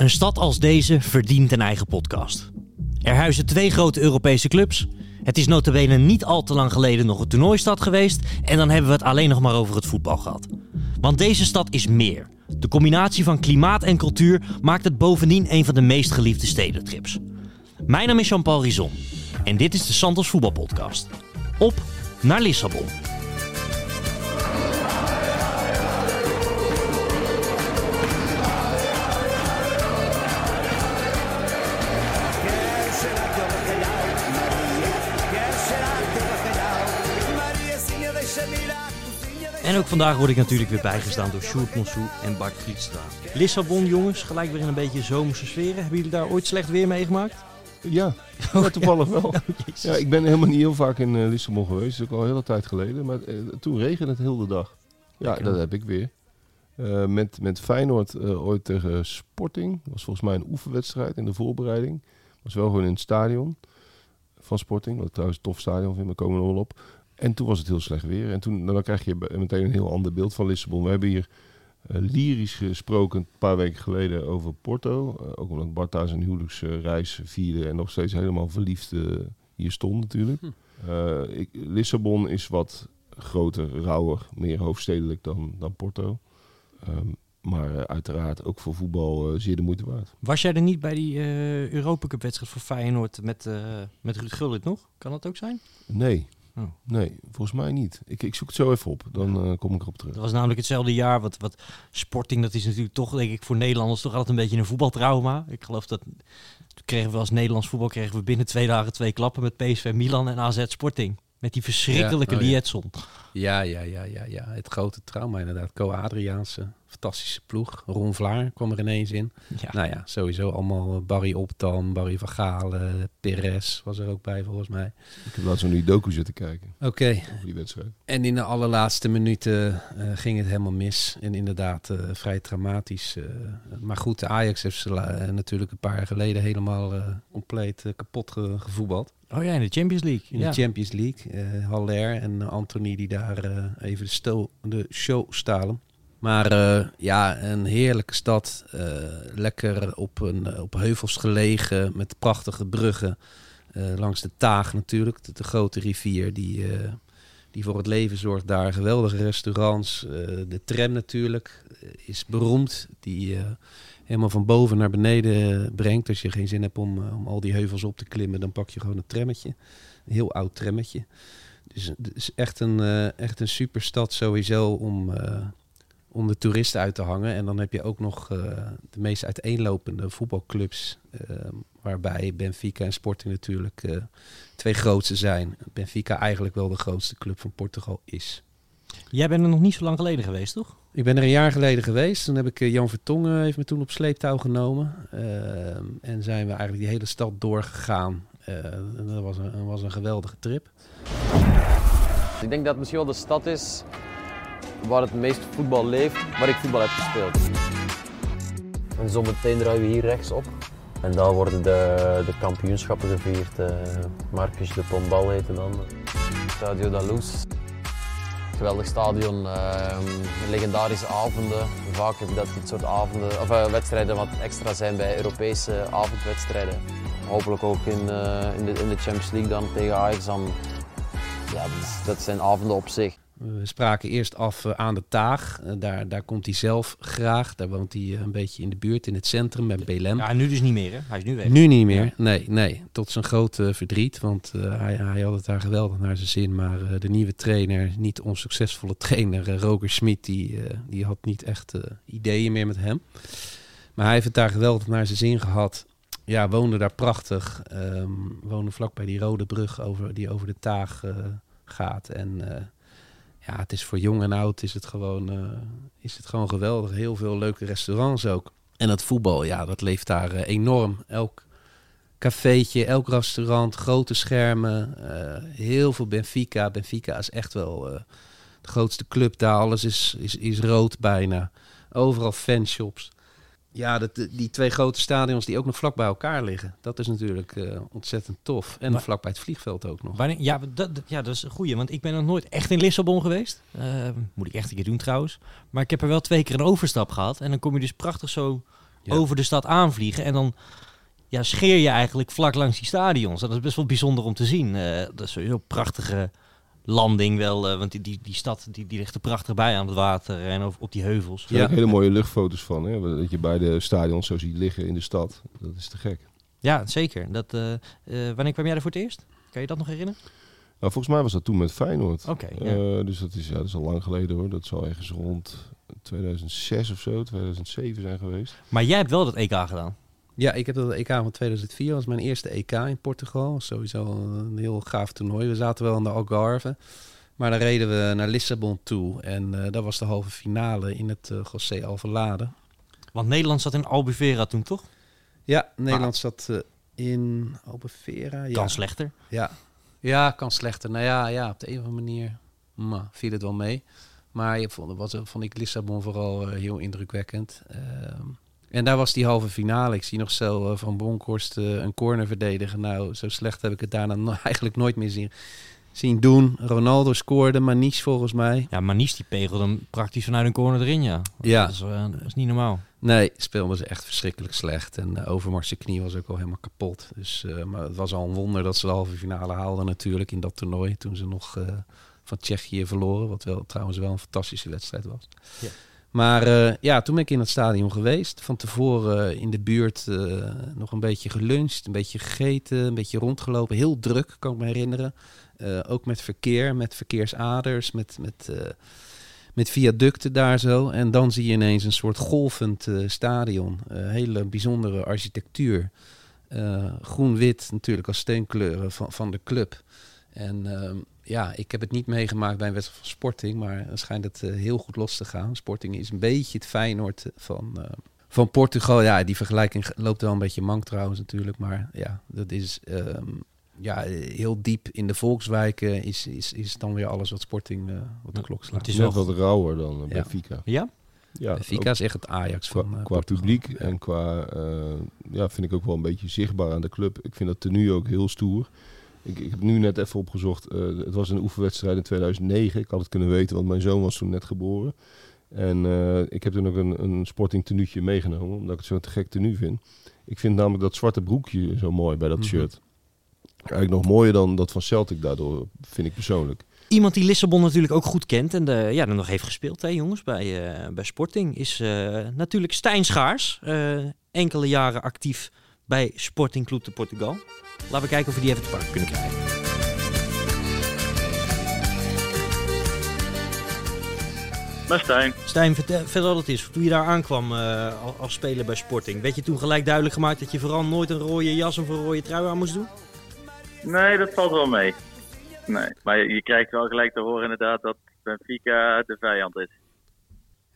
Een stad als deze verdient een eigen podcast. Er huizen twee grote Europese clubs. Het is notabene niet al te lang geleden nog een toernooistad geweest. En dan hebben we het alleen nog maar over het voetbal gehad. Want deze stad is meer. De combinatie van klimaat en cultuur maakt het bovendien een van de meest geliefde stedentrips. Mijn naam is Jean-Paul Rizon. En dit is de Santos Voetbalpodcast. Op naar Lissabon. En ook vandaag word ik natuurlijk weer bijgestaan door Sjoerd Monsou en Bart Vlietstra. Lissabon, jongens, gelijk weer in een beetje zomerse sferen. Hebben jullie daar ooit slecht weer meegemaakt? Ja, ja toevallig wel. Ja, ik ben helemaal niet heel vaak in uh, Lissabon geweest. Dat is ook al een hele tijd geleden. Maar uh, toen regende het heel de dag. Ja, dat heb ik weer. Uh, met, met Feyenoord ooit tegen Sporting. Dat was volgens mij een oefenwedstrijd in de voorbereiding. was wel gewoon in het stadion van Sporting. Wat ik trouwens een tof stadion vind, we komen er wel op. En toen was het heel slecht weer. En toen, nou, dan krijg je meteen een heel ander beeld van Lissabon. We hebben hier uh, lyrisch gesproken een paar weken geleden over Porto. Uh, ook omdat Bart daar zijn huwelijksreis vierde en nog steeds helemaal verliefd uh, hier stond natuurlijk. Hm. Ik, Lissabon is wat groter, rauwer, meer hoofdstedelijk dan, dan Porto. Um, maar uiteraard ook voor voetbal zeer de moeite waard. Was jij er niet bij die Europa Cup wedstrijd voor Feyenoord met, met Ruud Gullit nog? Kan dat ook zijn? Nee, Oh. Nee, volgens mij niet. Ik, ik zoek het zo even op, dan uh, kom ik erop terug. Dat was namelijk hetzelfde jaar. Wat, wat Sporting, dat is natuurlijk toch, denk ik, voor Nederlanders toch altijd een beetje een voetbaltrauma. Ik geloof dat toen kregen we als Nederlands voetbal kregen we binnen twee dagen twee klappen met PSV Milan en AZ Sporting. Met die verschrikkelijke ja, oh, Lietson. Ja. ja, ja, ja, ja, Het grote trauma inderdaad. Co Adriaanse, fantastische ploeg. Ron Vlaar kwam er ineens in. Ja. Nou ja, sowieso allemaal eh, Barry Optam, Barry van Galen, Perez was er ook bij volgens mij. Ik heb laatst nog die docu zitten kijken. Oké. Okay. die wedstrijd. En in de allerlaatste minuten uh, ging het helemaal mis. En inderdaad uh, vrij traumatisch. Uh, maar goed, de Ajax heeft ze natuurlijk een paar jaar geleden helemaal compleet kapot ge gevoetbald. Oh ja, in de Champions League. In de Champions League. Uh, Haller en Anthony die daar uh, even de show stalen. Maar uh, ja, een heerlijke stad. lekker op, een, op heuvels gelegen met prachtige bruggen. langs de Taag natuurlijk, de, grote rivier die, die voor het leven zorgt daar. Geweldige restaurants. de tram natuurlijk is beroemd. Die helemaal van boven naar beneden brengt. Als je geen zin hebt om, eh, om al die heuvels op te klimmen, dan pak je gewoon een trammetje. Een heel oud trammetje. Dus het is echt een, echt een superstad sowieso om, om de toeristen uit te hangen. En dan heb je ook nog de meest uiteenlopende voetbalclubs. waarbij Benfica en Sporting natuurlijk twee grootste zijn. Benfica eigenlijk wel de grootste club van Portugal is. Jij bent er nog niet zo lang geleden geweest, toch? Ik ben er een jaar geleden geweest. Toen heb ik uh, Jan Vertongen heeft me toen op sleeptouw genomen. Uh, en zijn we eigenlijk die hele stad doorgegaan. Uh, dat was een, was een geweldige trip. Ik denk dat het misschien wel de stad is waar het meest voetbal leeft, waar ik voetbal heb gespeeld. En zometeen draaien we hier rechts op. En daar worden de, de kampioenschappen gevierd. Marcus de Pombal heette dan. Stadio da Luz geweldig stadion, uh, legendarische avonden. Vaak heb dat dit soort avonden, of, uh, wedstrijden wat extra zijn bij Europese avondwedstrijden. Hopelijk ook in, uh, in, de, in de Champions League dan tegen Ajax. Dan, ja, dat, dat zijn avonden op zich. We spraken eerst af eh, aan de Taag. Eh, daar, daar komt hij zelf graag. Daar woont hij eh, een beetje in de buurt, in het centrum, met Belem. Ja, nu dus niet meer, hè? Hij is nu weg. Nu niet meer, nee, nee. Tot zijn grote verdriet, want hij, hij had het daar geweldig naar zijn zin. Maar de nieuwe trainer, niet onsuccesvolle trainer, Roger Schmid, die, die had niet echt ideeën meer met hem. Maar hij heeft het daar geweldig naar zijn zin gehad. Ja, woonde daar prachtig. Um, woonde vlak bij die rode brug over, die over de Taag gaat. En ja, het is voor jong en oud is het gewoon, uh, is het gewoon geweldig. Heel veel leuke restaurants ook. En het voetbal, ja, dat leeft daar uh, enorm. Elk cafeetje, elk restaurant, grote schermen, uh, heel veel Benfica. Benfica is echt wel de grootste club daar. Alles is, is, is rood bijna. Overal fanshops ja, dat, die twee grote stadions die ook nog vlak bij elkaar liggen. Dat is natuurlijk uh, ontzettend tof. En maar, vlak bij het vliegveld ook nog. Wanneer, ja, dat, ja, dat is een goeie. Want ik ben nog nooit echt in Lissabon geweest. Uh, moet ik echt een keer doen trouwens. Maar ik heb er wel twee keer een overstap gehad. En dan kom je dus prachtig zo Ja. over de stad aanvliegen. En dan ja, scheer je eigenlijk vlak langs die stadions. Dat is best wel bijzonder om te zien. Eh, dat is sowieso prachtige landing wel. eh, want die, die, die stad die, die ligt er prachtig bij aan het water en op, op die heuvels. Ja. hele mooie luchtfoto's van. Hè? Dat je bij de stadions zo ziet liggen in de stad. Dat is te gek. Ja, zeker. Dat, eh, eh, wanneer kwam jij er voor het eerst? Kan je dat nog herinneren? Nou, volgens mij was dat toen met Feyenoord. Oké, ja. Eh, dus dat is, ja, dat is al lang geleden hoor. Dat zal ergens rond 2006 of zo, 2007 zijn geweest. Maar jij hebt wel dat EK gedaan. Ja, ik heb dat EK van 2004. Dat was mijn eerste EK in Portugal. Sowieso een heel gaaf toernooi. We zaten wel in de Algarve. Maar dan reden we naar Lissabon toe. En eh, dat was de halve finale in het eh José Alvalade. Want Nederland zat in Albufeira toen, toch? Ja, Nederland zat eh, in Albufeira. Ja. Kan slechter. Ja. ja, kan slechter. Nou ja, ja op de een of andere manier ma, viel het wel mee. Maar je vond, was, vond ik Lissabon vooral heel indrukwekkend. En daar was die halve finale. Ik zie nog zo eh, van Bronkhorst eh, een corner verdedigen. Nou, zo slecht heb ik het daarna no- eigenlijk nooit meer zien, zien doen. Ronaldo scoorde, maar niets volgens mij. Ja, Manies die pegelde hem praktisch vanuit een corner erin, ja. Ja. Dat is, eh, dat is niet normaal. Nee, speelden ze echt verschrikkelijk slecht. En uh, Overmars knie was ook al helemaal kapot. Dus, maar het was al een wonder dat ze de halve finale haalden natuurlijk in dat toernooi. Toen ze nog van Tsjechië verloren. Wat wel, trouwens wel een fantastische wedstrijd was. Ja. Maar eh, ja, toen ben ik in het stadion geweest. Van tevoren eh, in de buurt eh, nog een beetje geluncht, een beetje gegeten, een beetje rondgelopen. Heel druk, kan ik me herinneren. Ook met verkeer, met verkeersaders, met... met met viaducten daar zo. En dan zie je ineens een soort golvend stadion. Hele bijzondere architectuur. Groen-wit natuurlijk als steenkleuren van, van de club. En uh, ja, ik heb het niet meegemaakt bij een wedstrijd van Sporting. Maar dan schijnt het uh, heel goed los te gaan. Sporting is een beetje het Feyenoord van, uh, van Portugal. Ja, die vergelijking loopt wel een beetje mank trouwens natuurlijk. Maar ja, dat is... Um, ja, heel diep in de volkswijken is, is, is dan weer alles wat Sporting uh, op de klok slaat. Het is net wat rauwer dan uh, Benfica. Ja? Ja, Benfica is echt het Ajax qua, van uh, Qua publiek ja. en qua, ja, vind ik ook wel een beetje zichtbaar aan de club. Ik vind dat tenue ook heel stoer. Ik, ik heb nu net even opgezocht. het was een oefenwedstrijd in 2009. Ik had het kunnen weten, want mijn zoon was toen net geboren. En ik heb toen ook een, een sporting tenuutje meegenomen, omdat ik het zo'n te gek tenue vind. Ik vind namelijk dat zwarte broekje zo mooi bij dat mm -hmm. shirt. Eigenlijk nog mooier dan dat van Celtic daardoor, vind ik persoonlijk. Iemand die Lissabon natuurlijk ook goed kent en de, ja, er nog heeft gespeeld, hè, jongens, bij, uh, bij Sporting, is natuurlijk Stijn Schaars. Enkele jaren actief bij Sporting Club de Portugal. Laten we kijken of we die even te pakken kunnen krijgen. Maar Stijn. Stijn, vertel, vertel het eens. Toen je daar aankwam uh, als speler bij Sporting, werd je toen gelijk duidelijk gemaakt dat je vooral nooit een rode jas of een rode trui aan moest doen? Nee, dat valt wel mee. Nee, maar je, je krijgt wel gelijk te horen inderdaad dat Benfica de vijand is.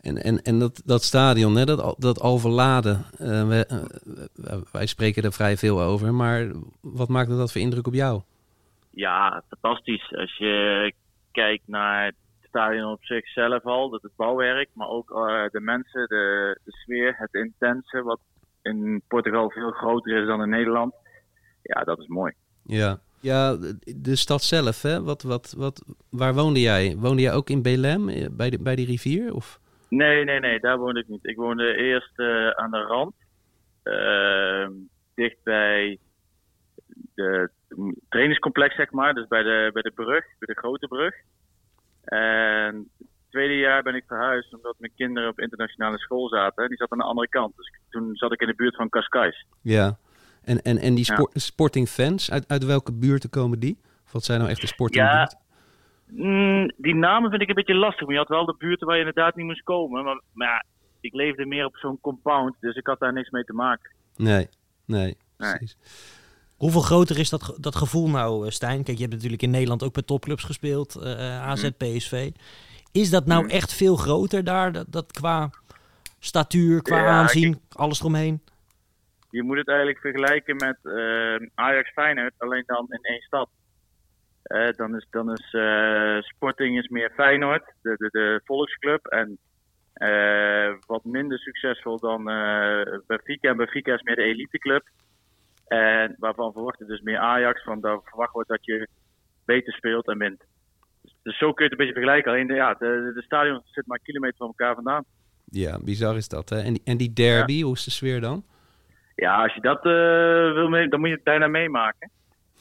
En, en, en dat, dat stadion, hè, dat, dat Alverlade, uh, wij, uh, wij spreken er vrij veel over, maar wat maakte dat voor indruk op jou? Ja, fantastisch. Als je kijkt naar het stadion op zichzelf al, dat het bouwwerk, maar ook uh, de mensen, de, de sfeer, het intense, wat in Portugal veel groter is dan in Nederland. Ja, dat is mooi. Ja, ja de stad zelf, hè? Wat, wat, wat, waar woonde jij? Woonde jij ook in Belém, bij, de, bij die rivier? Of? Nee, nee, nee, daar woonde ik niet. Ik woonde eerst uh, aan de rand, uh, dicht bij de trainingscomplex, zeg maar. Dus bij de, bij de brug, bij de grote brug. En het tweede jaar ben ik verhuisd omdat mijn kinderen op internationale school zaten. Die zaten aan de andere kant. Dus toen zat ik in de buurt van Cascais. Ja. En, en, en die sport, ja. sporting fans, uit, uit welke buurten komen die? Of wat zijn nou echt de sporting ja, mm, die namen vind ik een beetje lastig. Maar je had wel de buurten waar je inderdaad niet moest komen. Maar, maar ja, ik leefde meer op zo'n compound, dus ik had daar niks mee te maken. Nee, nee, precies. Nee. Hoeveel groter is dat, dat gevoel nou, Stijn? Kijk, je hebt natuurlijk in Nederland ook bij topclubs gespeeld, uh, AZ, PSV. Is dat nou echt veel groter daar, dat, dat qua statuur, qua ja, aanzien, alles eromheen? je moet het eigenlijk vergelijken met uh, Ajax Feyenoord, alleen dan in één stad. Uh, dan is, dan is uh, Sporting is meer Feyenoord, de, de, de volksclub. En wat minder succesvol dan Benfica. En Benfica is meer de eliteclub. En waarvan verwachten dus meer Ajax. Want daar verwacht wordt dat je beter speelt en wint. Dus, dus zo kun je het een beetje vergelijken. Alleen de, ja, de, de stadion zit maar een kilometer van elkaar vandaan. Ja, bizar is dat. Hè? En, die, en die derby, hoe is de sfeer dan? Ja, als je dat eh, wil mee, dan moet je het bijna meemaken.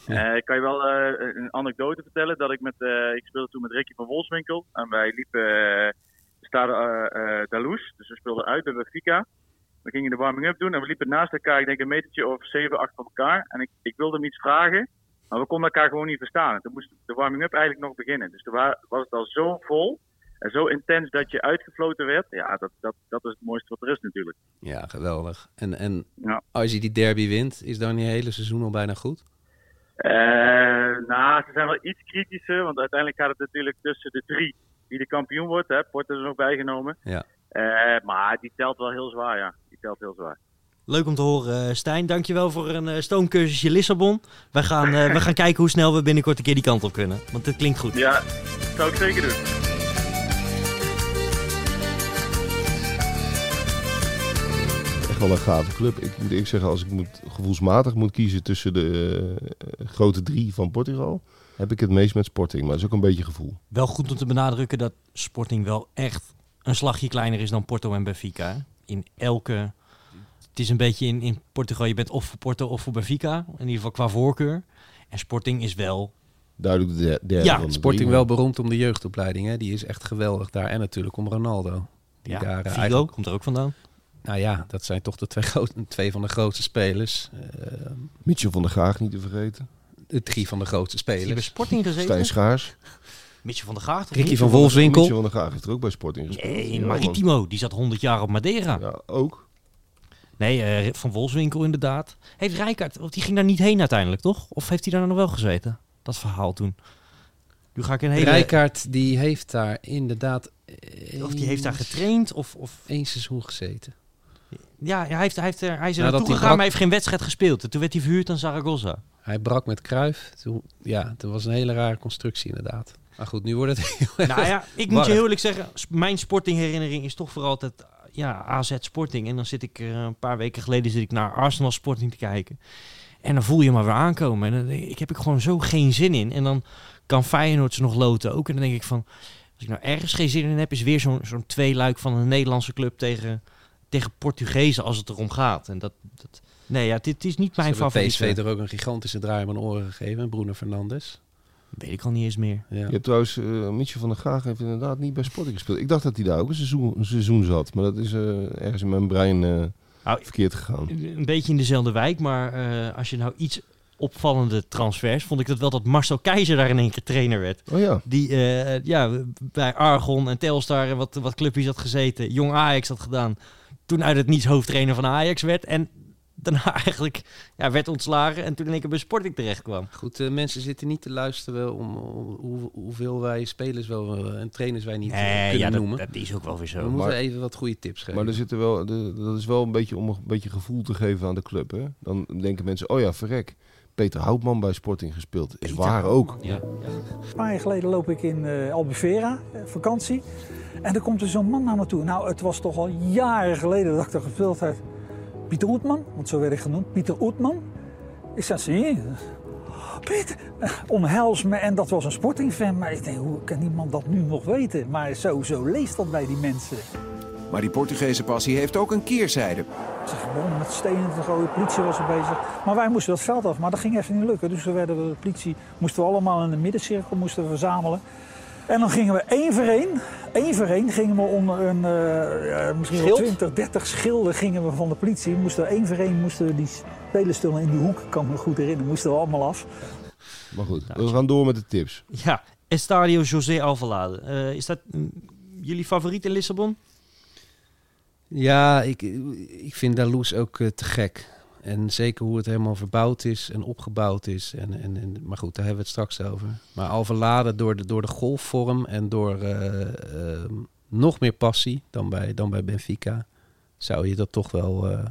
Ja. Eh, ik kan je wel eh, een anekdote vertellen dat ik met, eh, ik speelde toen met Ricky van Wolfswinkel en wij liepen Stade Dalous, dus we speelden uit bij Benfica. We gingen de warming-up doen en we liepen naast elkaar, ik denk een metertje of 7, 8 van elkaar. En ik, ik wilde hem iets vragen, maar we konden elkaar gewoon niet verstaan. En toen moest de warming-up eigenlijk nog beginnen. Dus toen was het al zo vol en zo intens dat je uitgefloten werd. Ja, dat, dat, dat is het mooiste wat er is natuurlijk. Ja, geweldig. En, en Ja. als je die derby wint, is dan je hele seizoen al bijna goed? Eh, nou, ze zijn wel iets kritischer, want uiteindelijk gaat het natuurlijk tussen de drie wie de kampioen wordt. Hè. Porto is er nog bijgenomen. Ja. Eh, maar die telt wel heel zwaar, ja. Die telt heel zwaar. Leuk om te horen, eh, Stijn. Dankjewel voor een stoomcursusje Lissabon. Wij gaan, we gaan kijken hoe snel we binnenkort een keer die kant op kunnen. Want dit klinkt goed. Ja, dat zou ik zeker doen. Wel een gave club. Ik moet eerlijk zeggen, als ik moet, gevoelsmatig moet kiezen tussen de eh, grote drie van Portugal, heb ik het meest met Sporting. Maar dat is ook een beetje gevoel. Wel goed om te benadrukken dat Sporting wel echt een slagje kleiner is dan Porto en Benfica. In elke... Het is een beetje in, in Portugal, je bent of voor Porto of voor Benfica. In ieder geval qua voorkeur. En Sporting is wel... Duidelijk de der- derde Ja, van de Sporting drie, wel beroemd om de jeugdopleiding. Hè? Die is echt geweldig daar. En natuurlijk om Ronaldo. Die Ja, daar, eh, Figo eigenlijk- komt er ook vandaan. Nou ja, dat zijn toch de twee, groot- twee van de grootste spelers. Eh, maar Mitchell van der Graag niet te vergeten. de drie van de grootste Is hij bij spelers. Sporting gezeten? Stijn Schaars. Mitchell van der toch Ricky van Wolfswinkel. Mitchell van der Graag heeft er ook bij Sporting gespeeld. Nee. Maritimo. Die zat 100 jaar op Madeira. Ja, ook. Nee, eh, van Wolfswinkel inderdaad. Heeft Rijkaard, of die ging daar niet heen uiteindelijk, toch? Of heeft hij daar nog wel gezeten? Dat verhaal toen. Nu ga ik een hele... Rijkaard die heeft daar inderdaad... Of die heeft daar getraind, of... of één seizoen gezeten. Ja, hij, heeft, hij, heeft, hij is er naartoe gegaan, brak- maar hij heeft geen wedstrijd gespeeld. En toen werd hij verhuurd aan Zaragoza. Hij brak met Kruif. Toen, ja, dat was een hele rare constructie inderdaad. Maar goed, nu wordt het heel Nou ja, ik moet je heel eerlijk zeggen, mijn sportingherinnering is toch vooral altijd ja, AZ Sporting. En dan zit ik eh, een paar weken geleden zit ik naar Arsenal Sporting te kijken. En dan voel je maar weer aankomen. En dan, denk ik ik heb ik gewoon zo geen zin in. En dan kan Feyenoord ze nog loten ook. En dan denk ik van, als ik nou ergens geen zin in heb, is weer zo'n zo'n tweeluik van een Nederlandse club tegen, tegen Portugezen als het erom gaat. En dat, dat nee, ja, dit is niet mijn hebben favoriete. PSV er ook een gigantische draai om mijn oren gegeven. Bruno Fernandes. Weet ik al niet eens meer. Ja. Je hebt trouwens, eh Mitchell van der Graag heeft inderdaad niet bij Sporting gespeeld. Ik dacht dat hij daar ook een seizoen, een seizoen zat. Maar dat is eh, ergens in mijn brein eh, Nou, verkeerd gegaan. Een beetje in dezelfde wijk, maar eh, als je nou iets opvallende transfers, vond ik dat wel dat Marcel Keizer daar in één keer trainer werd. Oh ja, Die eh, ja, bij Argon en Telstar en wat, wat clubjes had gezeten, jong Ajax had gedaan. Toen uit het niets hoofdtrainer van Ajax werd en daarna eigenlijk ja, werd ontslagen en toen in één keer bij Sporting terecht kwam. Goed, eh, mensen zitten niet te luisteren om, om hoe, hoeveel wij spelers wel eh, en trainers wij niet eh, Nee, kunnen ja, dat, noemen. dat is ook wel weer We zo. moeten maar- even wat goede tips geven. maar er zitten wel, de, dat is wel een beetje om een beetje gevoel te geven aan de club. Hè? Dan denken mensen, oh ja, verrek. Peter Houtman bij Sporting gespeeld. Is waar ook. Ja. Een paar jaar geleden loop ik in eh Albufeira, eh, vakantie. En er komt er zo'n man naar me toe. Nou, het was toch al jaren geleden dat ik daar gespeeld heb. Pieter Oetman, want zo werd ik genoemd. Pieter Oetman. Ik zei, zie je? Pieter, eh, omhels me. En dat was een sportingfan. Maar ik denk, hoe kan iemand dat nu nog weten? Maar zo, zo leest dat bij die mensen. Maar die Portugese passie heeft ook een keerzijde. Ze begonnen met stenen te gooien, de politie was er bezig. Maar wij moesten dat veld af, maar dat ging even niet lukken. Dus toen werden we de politie, moesten we allemaal in de middencirkel moesten we verzamelen. En dan gingen we één voor één, één voor één, gingen we onder een, eh, ja, misschien wel Schild? 20, 30 schilden gingen we van de politie. Moesten we één voor één, moesten we die spelerstoelen in die hoek, ik kan me goed herinneren, moesten we allemaal af. Maar goed, we gaan door met de tips. Ja, Estadio José Alvalade. Eh, is dat mm, jullie favoriet in Lissabon? Ja, ik, ik vind Dalous ook eh, te gek. En zeker hoe het helemaal verbouwd is en opgebouwd is. En, en, en, maar goed, daar hebben we het straks over. Maar Alvalade door de, door de golfvorm en door eh, ehm, nog meer passie dan bij, dan bij Benfica... zou je dat toch wel eh,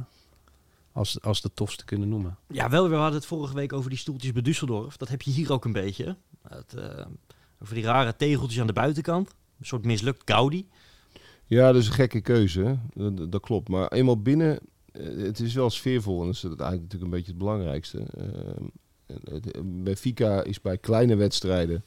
als, als de tofste kunnen noemen. Ja, wel. We hadden het vorige week over die stoeltjes bij Düsseldorf. Dat heb je hier ook een beetje. Het, over die rare tegeltjes aan de buitenkant. Een soort mislukt Gaudi. Ja, dat is een gekke keuze. Dat, dat- klopt. Maar eenmaal binnen, eh, het is wel sfeervol. En dat is eigenlijk natuurlijk een beetje het belangrijkste. En het- Benfica is bij kleine wedstrijden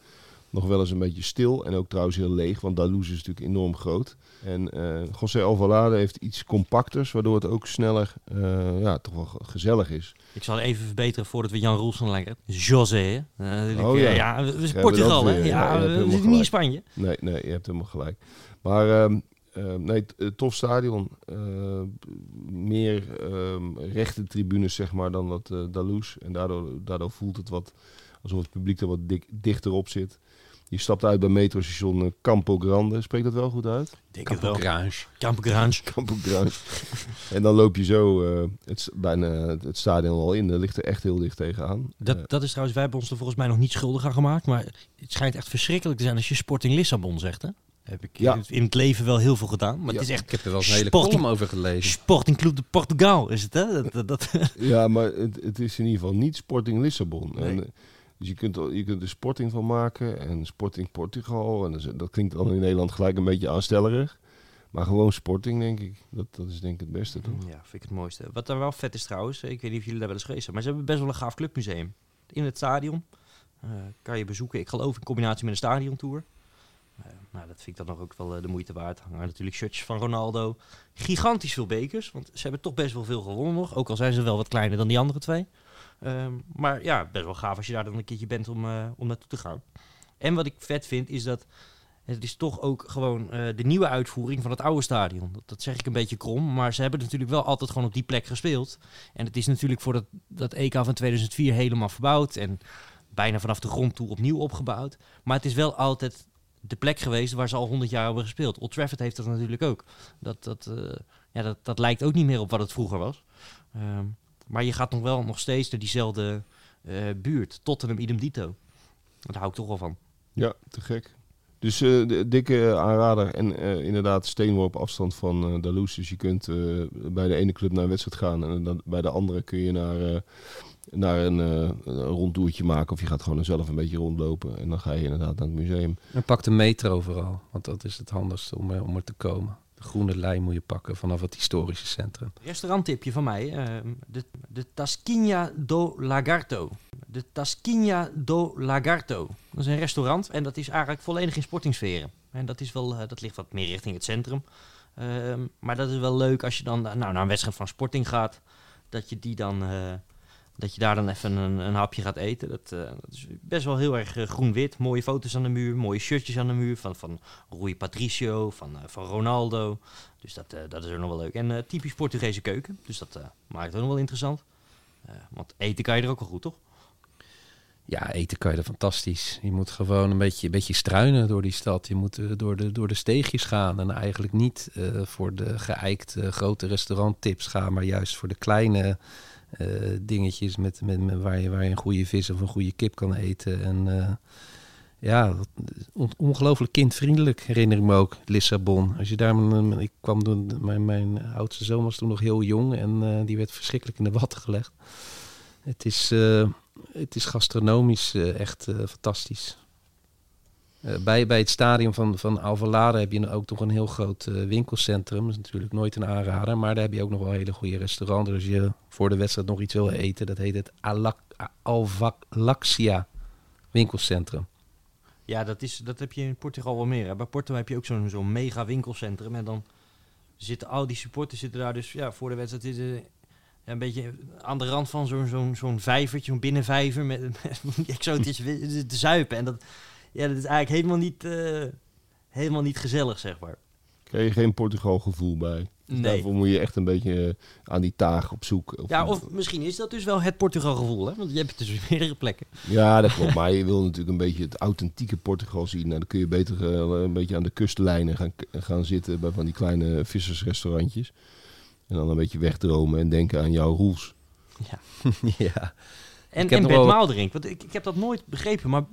nog wel eens een beetje stil. En ook trouwens heel leeg, want Dalous is natuurlijk enorm groot. En eh José Alvalade heeft iets compacters, waardoor het ook sneller, eh, ja, toch wel gezellig is. Ik zal even verbeteren voordat we Jan Roels gaan leggen. José? Eh, Oh ja. eh, ja, we zijn Portugal, hè? Ja, Ja, we zitten niet in. Spanje. Nee, nee, je hebt helemaal gelijk. Maar ehm, ehm, nee, eh, tof stadion. Eh, meer ehm, rechte tribunes, zeg maar, dan dat eh Dalous. En daardoor, daardoor voelt het wat alsof het publiek er wat dik, dichter op zit. Je stapt uit bij metrostation eh, Campo Grande. Spreekt dat wel goed uit? Denk het wel. Garage. Campo Grande. Campo Grande. en dan loop je zo eh, het, bijna het stadion al in. Dat ligt er echt heel dicht tegenaan. Dat, dat is trouwens, wij hebben ons er volgens mij nog niet schuldig aan gemaakt. Maar het schijnt echt verschrikkelijk te zijn als je Sporting Lissabon zegt, hè? Heb ik Ja. in het leven wel heel veel gedaan. Maar Ja. het is echt Ik heb er wel eens een hele Sporting- column over gelezen. Sporting Club de Portugal, is het, hè? Dat, dat, Ja, maar het, het is in ieder geval niet Sporting Lissabon. Nee. En, eh, dus je kunt, er- je kunt er Sporting van maken en Sporting Portugal. En dat, dat klinkt dan in Nederland gelijk een beetje aanstellerig. Maar gewoon Sporting, denk ik. Dat, dat is denk ik het beste, toch? Ja, vind ik het mooiste. Wat daar wel vet is trouwens, ik weet niet of jullie daar wel eens geweest zijn, maar ze hebben best wel een gaaf clubmuseum. In het stadion eh, kan je bezoeken, ik geloof in combinatie met een stadiontour. Eh, nou, dat vind ik dan nog ook wel eh, de moeite waard. Hangen natuurlijk shirtjes van Ronaldo. Gigantisch veel bekers, want ze hebben toch best wel veel gewonnen nog. Ook al zijn ze wel wat kleiner dan die andere twee. Ehm, maar ja, best wel gaaf als je daar dan een keertje bent om, eh, om naartoe te gaan. En wat ik vet vind is dat het is toch ook gewoon de nieuwe uitvoering van het oude stadion. Dat, dat zeg ik een beetje krom, maar ze hebben natuurlijk wel altijd gewoon op die plek gespeeld. En het is natuurlijk voor dat, dat EK van 2004 helemaal verbouwd en bijna vanaf de grond toe opnieuw opgebouwd. Maar het is wel altijd de plek geweest waar ze al 100 jaar hebben gespeeld. Old Trafford heeft dat natuurlijk ook. Dat, dat, eh, ja, dat, dat lijkt ook niet meer op wat het vroeger was. Ehm, maar je gaat nog wel nog steeds naar diezelfde eh, buurt. Tottenham idem dito. Daar hou ik toch wel van. Ja, te gek. Dus eh, de dikke aanrader en inderdaad steenworp afstand van eh Dalous. Dus je kunt bij de ene club naar een wedstrijd gaan en dan bij de andere kun je naar, naar een, eh, een rondtoertje maken. Of je gaat gewoon zelf een beetje rondlopen en dan ga je inderdaad naar het museum. En pak de metro vooral, want dat is het handigste om, er- om er te komen. De groene lijn moet je pakken vanaf het historische centrum. Restauranttipje van mij. ehm, de, de Tasquinha do Lagarto. De Tasquinha do Lagarto. Dat is een restaurant en dat is eigenlijk volledig in sportingsferen. En dat, is wel, eh, dat ligt wat meer richting het centrum. Ehm, maar dat is wel leuk als je dan nou, naar een wedstrijd van Sporting gaat. Dat je, die dan, eh, dat je daar dan even een, een hapje gaat eten. Dat, eh, dat is best wel heel erg eh, groen-wit. Mooie foto's aan de muur, mooie shirtjes aan de muur. Van, van Rui Patricio, van, eh, van Ronaldo. Dus dat, dat is ook nog wel leuk. En typisch Portugese keuken. Dus dat maakt het ook nog wel interessant. Want eten kan je er ook wel goed, toch? Ja, eten kan je er fantastisch. Je moet gewoon een beetje, een beetje struinen door die stad. Je moet door, de, door de steegjes gaan. En eigenlijk niet voor de geëikte grote restauranttips gaan, maar juist voor de kleine dingetjes met, met, met waar, je, waar je een goede vis of een goede kip kan eten. En eh, ja, ongelooflijk kindvriendelijk herinner ik me ook, Lissabon. Als je daar, ik kwam toen, mijn, mijn oudste zoon was toen nog heel jong en eh, die werd verschrikkelijk in de watten gelegd. Het is, eh, het is gastronomisch eh, echt eh, fantastisch. Eh, bij, bij het stadion van, van Alvalade heb je ook nog een heel groot eh, winkelcentrum. Dat is natuurlijk nooit een aanrader, maar daar heb je ook nog wel hele goede restaurants. Dus als je voor de wedstrijd nog iets wil eten, dat heet het Alvalaxia winkelcentrum. Ja, dat, is, dat heb je in Portugal wel meer. Hè. Bij Porto heb je ook zo'n zo'n mega winkelcentrum. En dan zitten al die supporters zitten daar dus ja, voor de wedstrijd zitten, ja, een beetje aan de rand van zo'n zo'n zo'n vijvertje, zo'n binnenvijver met, met exotisch te zuipen. En dat, ja, dat is eigenlijk helemaal niet, eh, helemaal niet gezellig, zeg maar. Krijg je geen Portugal gevoel bij. Dus Nee. Daarvoor moet je echt een beetje eh, aan die taag op zoek. Of, Ja, of misschien is dat dus wel het Portugal gevoel, hè? Want je hebt het dus meerdere plekken. Ja, dat klopt. Maar je wil natuurlijk een beetje het authentieke Portugal zien. Nou, dan kun je beter eh, een beetje aan de kustlijnen gaan, gaan zitten bij van die kleine vissersrestaurantjes. En dan een beetje wegdromen en denken aan jouw roels. ja. En, en Bert Maalderink. Want ik, ik heb dat nooit begrepen, maar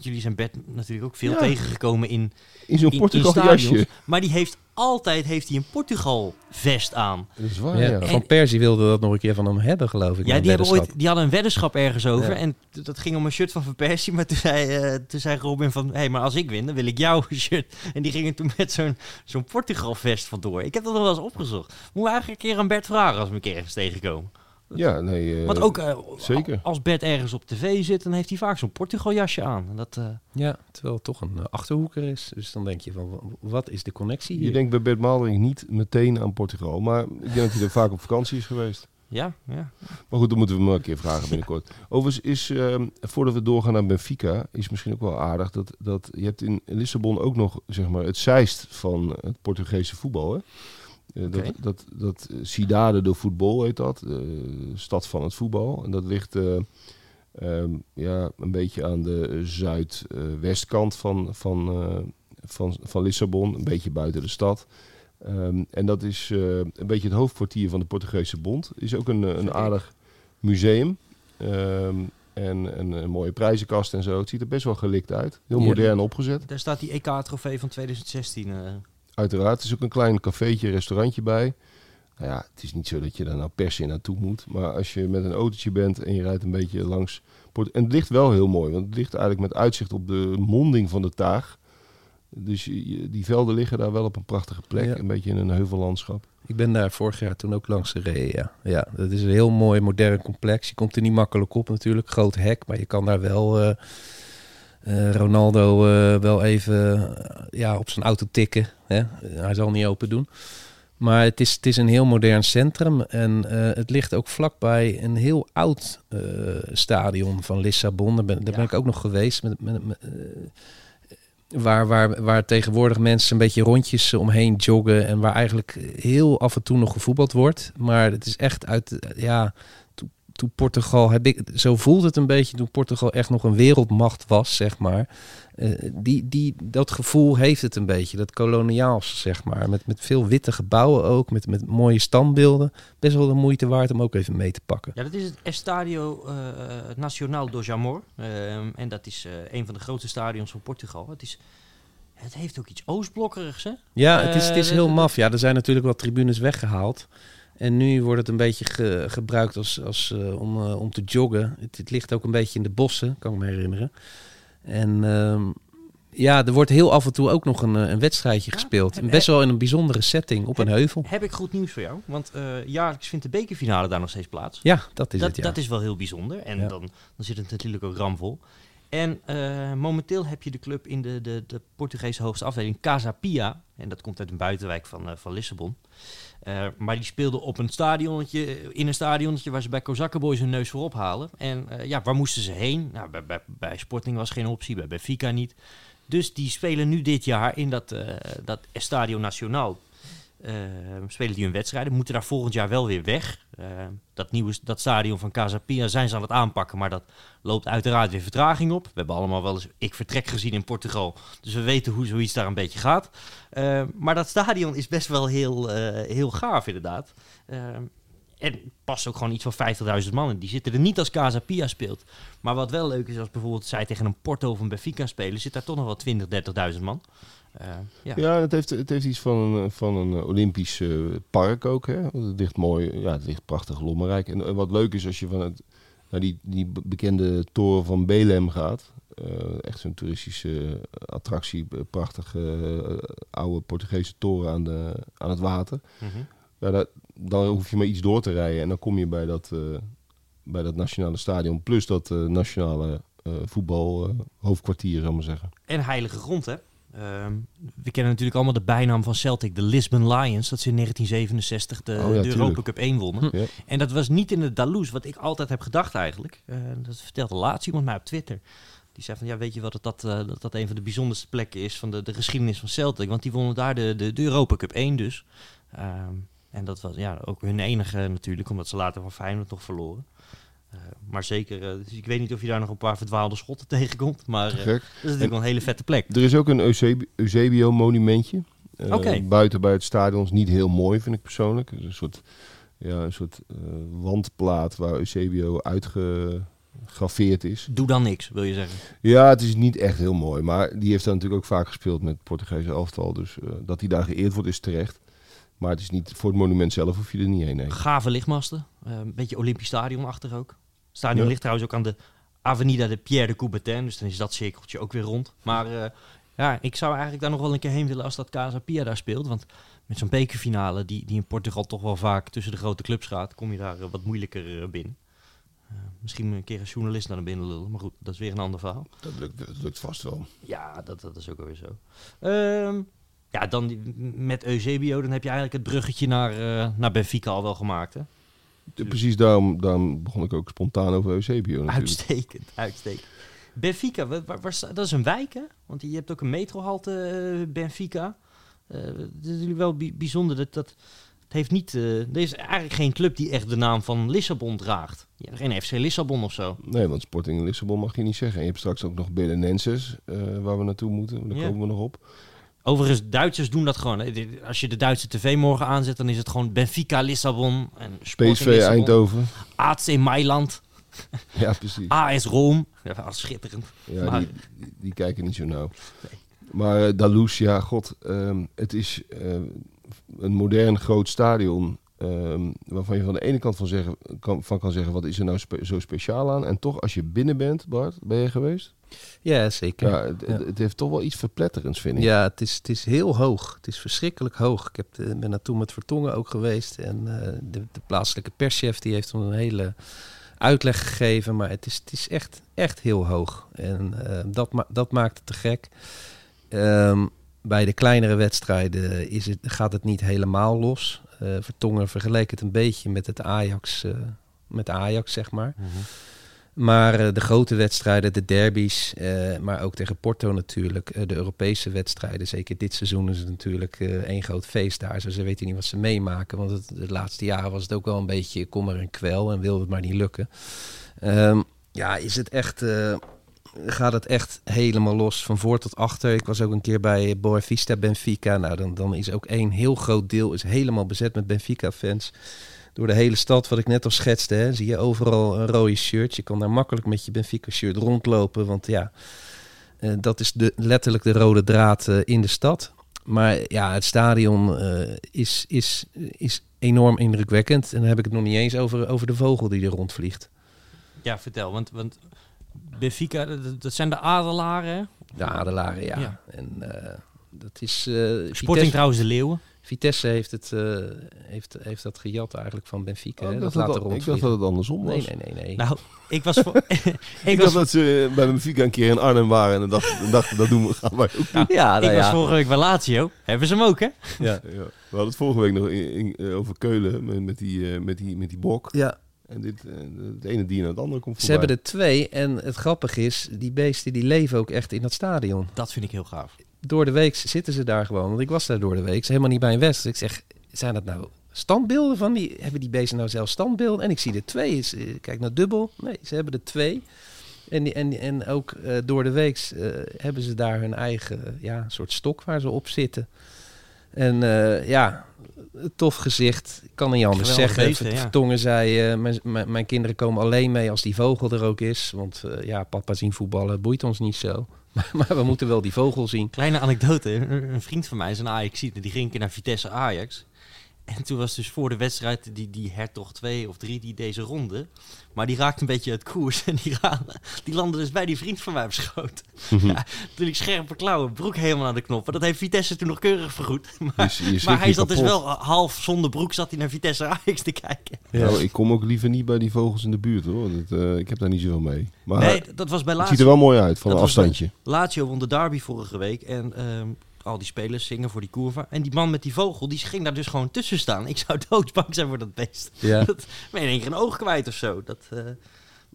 jullie zijn Bert natuurlijk ook veel Ja. tegengekomen in, In zo'n Portugal stadions. jasje. Maar die heeft altijd heeft hij een Portugal vest aan. Dat is waar, Ja, ja. Van Persie wilde dat nog een keer van hem hebben, geloof ik. Ja, die, hebben ooit, die hadden een weddenschap ergens over. Ja. En dat ging om een shirt van Van Persie. Maar toen zei, eh, toen zei Robin van... Hé, hey, maar als ik win, dan wil ik jouw shirt. En die gingen toen met zo'n zo'n Portugal vest vandoor. Ik heb dat nog wel eens opgezocht. Moeten we eigenlijk een keer aan Bert vragen als we een keer eens tegenkomen. Ja, nee. eh, Want ook eh, zeker. als Bert ergens op tv zit, dan heeft hij vaak zo'n Portugal jasje aan. En Dat, eh, Ja, terwijl het toch een achterhoeker is. Dus dan denk je van, wa- wat is de connectie hier? Je denkt bij Bert Maalderink niet meteen aan Portugal. Maar ik denk dat hij er vaak op vakantie is geweest. ja, ja. Maar goed, dan moeten we hem wel een keer vragen binnenkort. Overigens is, ehm, voordat we doorgaan naar Benfica, is misschien ook wel aardig dat, dat je hebt in Lissabon ook nog zeg maar, het zeist van het Portugese voetbal. Hè? Eh. Dat, dat, dat eh, Cidade do Voetbal heet dat, de stad van het voetbal. En dat ligt eh, ehm, ja, een beetje aan de zuidwestkant van, van, eh, van, van Lissabon, een beetje buiten de stad. Ehm, en dat is eh, een beetje het hoofdkwartier van de Portugese Bond. Is ook een, eh, een aardig museum. Ehm, en een, een mooie prijzenkast en zo. Het ziet er best wel gelikt uit. Heel modern opgezet. Daar staat die EK-trofee van 2016. eh. Uiteraard. Er is ook een klein cafeetje, restaurantje bij. Nou ja, het is niet zo dat je daar nou per se naartoe moet. Maar als je met een autootje bent en je rijdt een beetje langs... En het ligt wel heel mooi. Want het ligt eigenlijk met uitzicht op de monding van de Taag. Dus die velden liggen daar wel op een prachtige plek. Ja. Een beetje in een heuvellandschap. Ik ben daar vorig jaar toen ook langs gereden, ja. Ja, dat is een heel mooi modern complex. Je komt er niet makkelijk op natuurlijk. Groot hek, maar je kan daar wel eh, Ronaldo eh, wel even eh, ja, op zijn auto tikken. Hè? Hij zal niet open doen. Maar het is, het is een heel modern centrum. En eh, het ligt ook vlakbij een heel oud eh, stadion van Lissabon. Daar ben, daar ben Ja. ik ook nog geweest. Met, met, met, eh, waar, waar, waar tegenwoordig mensen een beetje rondjes omheen joggen. En waar eigenlijk heel af en toe nog gevoetbald wordt. Maar het is echt uit, ja, toen, Portugal, heb ik, zo voelt het een beetje toen Portugal echt nog een wereldmacht was, zeg maar. Eh, die, die, dat gevoel heeft het een beetje, dat koloniaals, zeg maar. Met, met veel witte gebouwen ook, met, met mooie standbeelden. Best wel de moeite waard om ook even mee te pakken. Ja, dat is het Estadio eh, Nacional do Jamor. Ehm, en dat is een van de grootste stadions van Portugal. Het, is, het heeft ook iets Oostblokkerigs, hè? Ja, het is, het is heel maf. Ja, er zijn natuurlijk wat tribunes weggehaald. En nu wordt het een beetje ge- gebruikt als, als, eh, om, eh, om te joggen. Het, het ligt ook een beetje in de bossen, kan ik me herinneren. En ehm, ja, er wordt heel af en toe ook nog een, eh, een wedstrijdje Ja, gespeeld. heb- Best wel in een bijzondere setting op een heuvel. Heb ik goed nieuws voor jou? Want jaarlijks vindt de bekerfinale daar nog steeds plaats. Ja, dat is dat, het, ja. dat is wel heel bijzonder. En Ja. dan, dan zit het natuurlijk ook ramvol. En momenteel heb je de club in de, de, de Portugese hoogste afdeling, Casa Pia. En dat komt uit een buitenwijk van, van Lissabon. Eh, maar die speelden op een stadionnetje, in een stadionnetje waar ze bij Kozakkenboys hun neus voor ophalen. En eh, ja, waar moesten ze heen? Nou, bij, bij, Sporting was geen optie, bij Benfica niet. Dus die spelen nu dit jaar in dat, eh dat Estadio Nacional. Eh, spelen die hun wedstrijden. Moeten daar volgend jaar wel weer weg. Eh, dat nieuwe dat stadion van Casa Pia zijn ze aan het aanpakken. Maar dat loopt uiteraard weer vertraging op. We hebben allemaal wel eens ik vertrek gezien in Portugal. Dus we weten hoe zoiets daar een beetje gaat. Eh, maar dat stadion is best wel heel, eh, heel gaaf inderdaad. En past ook gewoon iets van 50.000 man. Die zitten er niet als Casa Pia speelt. Maar wat wel leuk is, als bijvoorbeeld zij tegen een Porto of een Benfica spelen, zit daar toch nog wel 20, 30.000 man. Eh, ja. Ja, het heeft, het heeft iets van een, van een eh, Olympisch eh, park ook. Hè? Het ligt mooi, ja, het ligt prachtig lommerrijk. En, en wat leuk is als je van het, naar die, die be- bekende toren van Belem gaat. echt zo'n toeristische attractie, prachtige oude Portugese toren aan, de, aan het water. Mhm. Ja, dat, dan hoef je maar iets door te rijden en dan kom je bij dat, bij dat nationale stadion. Plus dat nationale eh voetbal eh, hoofdkwartier, zal ik maar zeggen. En heilige grond, hè? Ehm, we kennen natuurlijk allemaal de bijnaam van Celtic, de Lisbon Lions. Dat ze in 1967 de, Oh ja, de Europa. Cup 1 wonnen. Ja. En dat was niet in de Dalous, wat ik altijd heb gedacht eigenlijk. Eh, dat vertelde laatst iemand mij op Twitter. Die zei van, ja, weet je wat, dat dat, eh, dat, dat een van de bijzonderste plekken is van de, de geschiedenis van Celtic. Want die wonnen daar de, de, de Europa Cup 1 dus. Ehm, en dat was ja, ook hun enige natuurlijk, omdat ze later van Feyenoord nog verloren. Eh, maar zeker, eh, dus ik weet niet of je daar nog een paar verdwaalde schotten tegenkomt. Maar eh, dat is natuurlijk wel een hele vette plek. Er is ook een Eusebi- Eusebio-monumentje. Buiten bij het stadion is niet heel mooi, vind ik persoonlijk. Het is Een soort, ja, een soort wandplaat waar Eusebio uitgegraveerd is. Doe dan niks, wil je zeggen. Ja, het is niet echt heel mooi. Maar die heeft daar natuurlijk ook vaak gespeeld met het Portugese elftal. Dus dat hij daar geëerd wordt is terecht. Maar het is niet, voor het monument zelf hoef je er niet heen. Nee. Gave lichtmasten. een beetje Olympisch Stadion achter ook. Stadion Ja. ligt trouwens ook aan de Avenida de Pierre de Coubertin. Dus dan is dat cirkeltje ook weer rond. Maar eh, ja, ik zou eigenlijk daar nog wel een keer heen willen als dat Casa Pia daar speelt. Want met zo'n bekerfinale, die, die in Portugal toch wel vaak tussen de grote clubs gaat, kom je daar eh, wat moeilijker eh, binnen. Misschien een keer als journalist naar binnen lullen, maar goed, dat is weer een ander verhaal. Dat lukt, dat lukt vast wel. Ja, dat, dat is ook alweer zo. Ehm, ja, dan met Eusebio, dan heb je eigenlijk het bruggetje naar, naar Benfica al wel gemaakt, hè? De- precies daarom, daarom begon ik ook spontaan over Eusebio natuurlijk. Uitstekend, uitstekend. Benfica, waar, waar, waar sta- dat is een wijk, hè? Want je hebt ook een metrohalte eh, Benfica. Dat is natuurlijk wel bi- bijzonder. Dat, dat, het heeft niet, eh, er is eigenlijk geen club die echt de naam van Lissabon draagt. Geen FC Lissabon of zo. Nee, want Sporting in Lissabon mag je niet zeggen. En je hebt straks ook nog Belenenses, waar we naartoe moeten. Daar Ja. komen we nog op. Overigens, Duitsers doen dat gewoon. Dit- Als je de Duitse tv morgen aanzet, dan is het gewoon Benfica Lissabon. En Sporting PSV Lissabon, Eindhoven. AC Mailand, Ja, precies. AS Rome. Ja, schitterend. Ja, Maar- die, die, die kijken niet zo nauw. Maar uh, god. ehm, het is eh, een modern groot stadion. Ehm, waarvan je van de ene kant van, zeggen, kan, van kan zeggen, wat is er nou spe- zo speciaal aan? En toch, als je binnen bent, Bart, ben je geweest? Ja, zeker. Ja, het, Ja. het- het heeft toch wel iets verpletterends, vind ik. Ja, het is, het is heel hoog. Het is verschrikkelijk hoog. Ik heb, de- ben naartoe met Vertongen ook geweest. En eh, de, de plaatselijke perschef die heeft een hele uitleg gegeven. Maar het is, het is echt, echt heel hoog. En eh, dat, ma dat maakt het te gek. Ehm, bij de kleinere wedstrijden is het, gaat het niet helemaal los. Eh, Vertongen vergeleek het een beetje met het Ajax, eh, met Ajax zeg maar. Maar eh, de grote wedstrijden, de derbies, maar ook tegen Porto natuurlijk, de Europese wedstrijden, zeker dit seizoen is het natuurlijk één groot feest daar. Zo, ze weten niet wat ze meemaken, want het, de laatste jaren was het ook wel een beetje kommer en kwel en wilde het maar niet lukken. Ehm, ja, is het echt, gaat het echt helemaal los van voor tot achter. Ik was ook een keer bij Boavista Benfica. Nou, dan, dan is ook één heel groot deel is helemaal bezet met Benfica-fans door de hele stad, wat ik net al schetste. Hè, zie je overal een rode shirt. Je kan daar makkelijk met je Benfica-shirt rondlopen. Want ja, eh, dat is de, letterlijk de rode draad eh, in de stad. Maar ja, het stadion eh, is, is, is enorm indrukwekkend. En dan heb ik het nog niet eens over, over de vogel die er rondvliegt. Ja, vertel. Want, want Benfica, dat, dat zijn de adelaren. De adelaren, ja. Ja. En eh, dat is... eh, Sporting Vitesse, trouwens de leeuwen. Vitesse heeft, het, eh, heeft, heeft dat gejat eigenlijk van Benfica. Oh, hè, dat dacht dat, ik dacht dat het andersom was. Nee, nee, nee, nee. Nou, ik was voor... ik Ik was, dacht dat ze bij Benfica een keer in Arnhem waren en dan dachten, dachten dat doen we, gaan wij ook doen. ja, ik nou was vorige week bij Lazio. Hebben ze hem ook, hè? ja. Ja. We hadden het vorige week nog in, in- over Keulen met, met, die, met, die, met die bok. ja, En dit, eh, het ene dier naar het andere komt Ze voorbij. hebben er twee en het grappige is, die beesten die leven ook echt in dat stadion. Dat vind ik heel gaaf. Door de week zitten ze daar gewoon, want ik was daar door de week, helemaal niet bij een wedstrijd. Ik zeg, zijn dat nou standbeelden van die, hebben die beesten nou zelf standbeelden? En ik zie er twee, Is, eh, kijk naar dubbel, nee, ze hebben er twee. En, die- en, en ook eh, door de week eh, hebben ze daar hun eigen ja, soort stok waar ze op zitten. En eh, ja, tof gezicht. Ik kan niet anders Geweldig zeggen. beesten, ja. Vertongen zei, eh, mijn, mijn, mijn kinderen komen alleen mee als die vogel er ook is. Want eh, ja, papa zien voetballen boeit ons niet zo. Maar, maar we moeten wel die vogel zien. Kleine anekdote. Een, een vriend van mij is een ajax die ging een keer naar Vitesse Ajax. En toen was dus voor de wedstrijd die, die Hertog 2 of 3 die deze ronde. Maar die raakte een beetje uit koers. En die, ra- die landde dus bij die vriend van mij op schoot. Mhm. ja, natuurlijk scherpe klauwen, broek helemaal aan de knoppen. Dat heeft Vitesse toen nog keurig vergoed. Maar, je schrikt maar hij zat dus wel half zonder broek zat hij naar Vitesse Ajax te kijken. Nou, ik kom ook liever niet bij die vogels in de buurt hoor. Dat, eh, ik heb daar niet zoveel mee. Maar nee, dat was bij het Lazio. ziet er wel mooi uit van Dat een afstandje. Lazio won de derby vorige week en ehm, al die spelers zingen voor die curva. En die man met die vogel, die ging daar dus gewoon tussen staan. Ik zou doodsbang zijn voor dat beest. Ja. Dat in één keer een oog kwijt of zo. Dat, eh,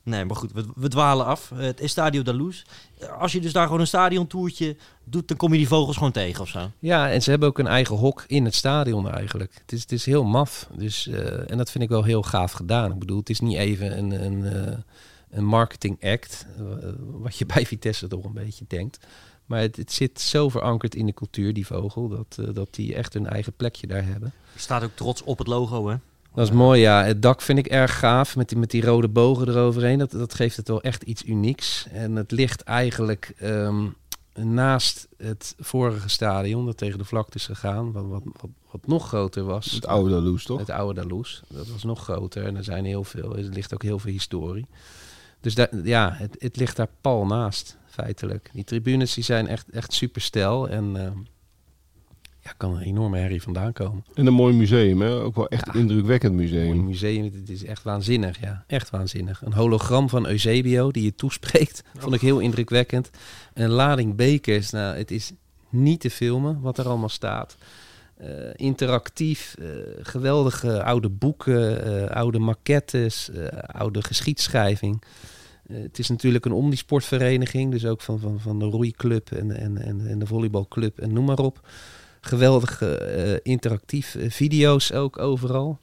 nee, maar goed, we, we dwalen af. Het Estadio da Luz. Als je dus daar gewoon een stadiontoertje doet, dan kom je die vogels gewoon tegen of zo. Ja, en ze hebben ook een eigen hok in het stadion eigenlijk. Het is, het is heel maf. Dus, eh, en dat vind ik wel heel gaaf gedaan. Ik bedoel, het is niet even een, een, eh, een marketing act, wat je bij Vitesse toch een beetje denkt. Maar het, het zit zo verankerd in de cultuur, die vogel, dat, eh, dat die echt hun eigen plekje daar hebben. Je staat ook trots op het logo, hè? Dat is mooi, ja. Het dak vind ik erg gaaf, met die, met die rode bogen eroverheen. Dat, dat geeft het wel echt iets unieks. En het ligt eigenlijk ehm, naast het vorige stadion, dat tegen de vlakte is gegaan, wat, wat, wat, wat nog groter was. Het oude Daloes toch? Het oude Dalous. Dat was nog groter en er zijn heel veel. Er ligt ook heel veel historie. Dus daar, ja, het, het ligt daar pal naast, feitelijk. Die tribunes die zijn echt, echt super stijl. En ehm, ja, kan een enorme herrie vandaan komen. En een mooi museum, hè? Ook wel echt Ja. een indrukwekkend Een museum. museum, het is echt waanzinnig, ja. Echt waanzinnig. Een hologram van Eusebio die je toespreekt, vond ik heel indrukwekkend. Een lading bekers, nou, het is niet te filmen wat er allemaal staat. Eh, interactief, eh, geweldige oude boeken, eh, oude maquettes, oude geschiedschrijving. Eh, het is natuurlijk een omnisportvereniging, dus ook van, van, van de roeiclub en, en, en, en de volleybalclub en noem maar op. Geweldige eh, interactief eh, video's ook overal.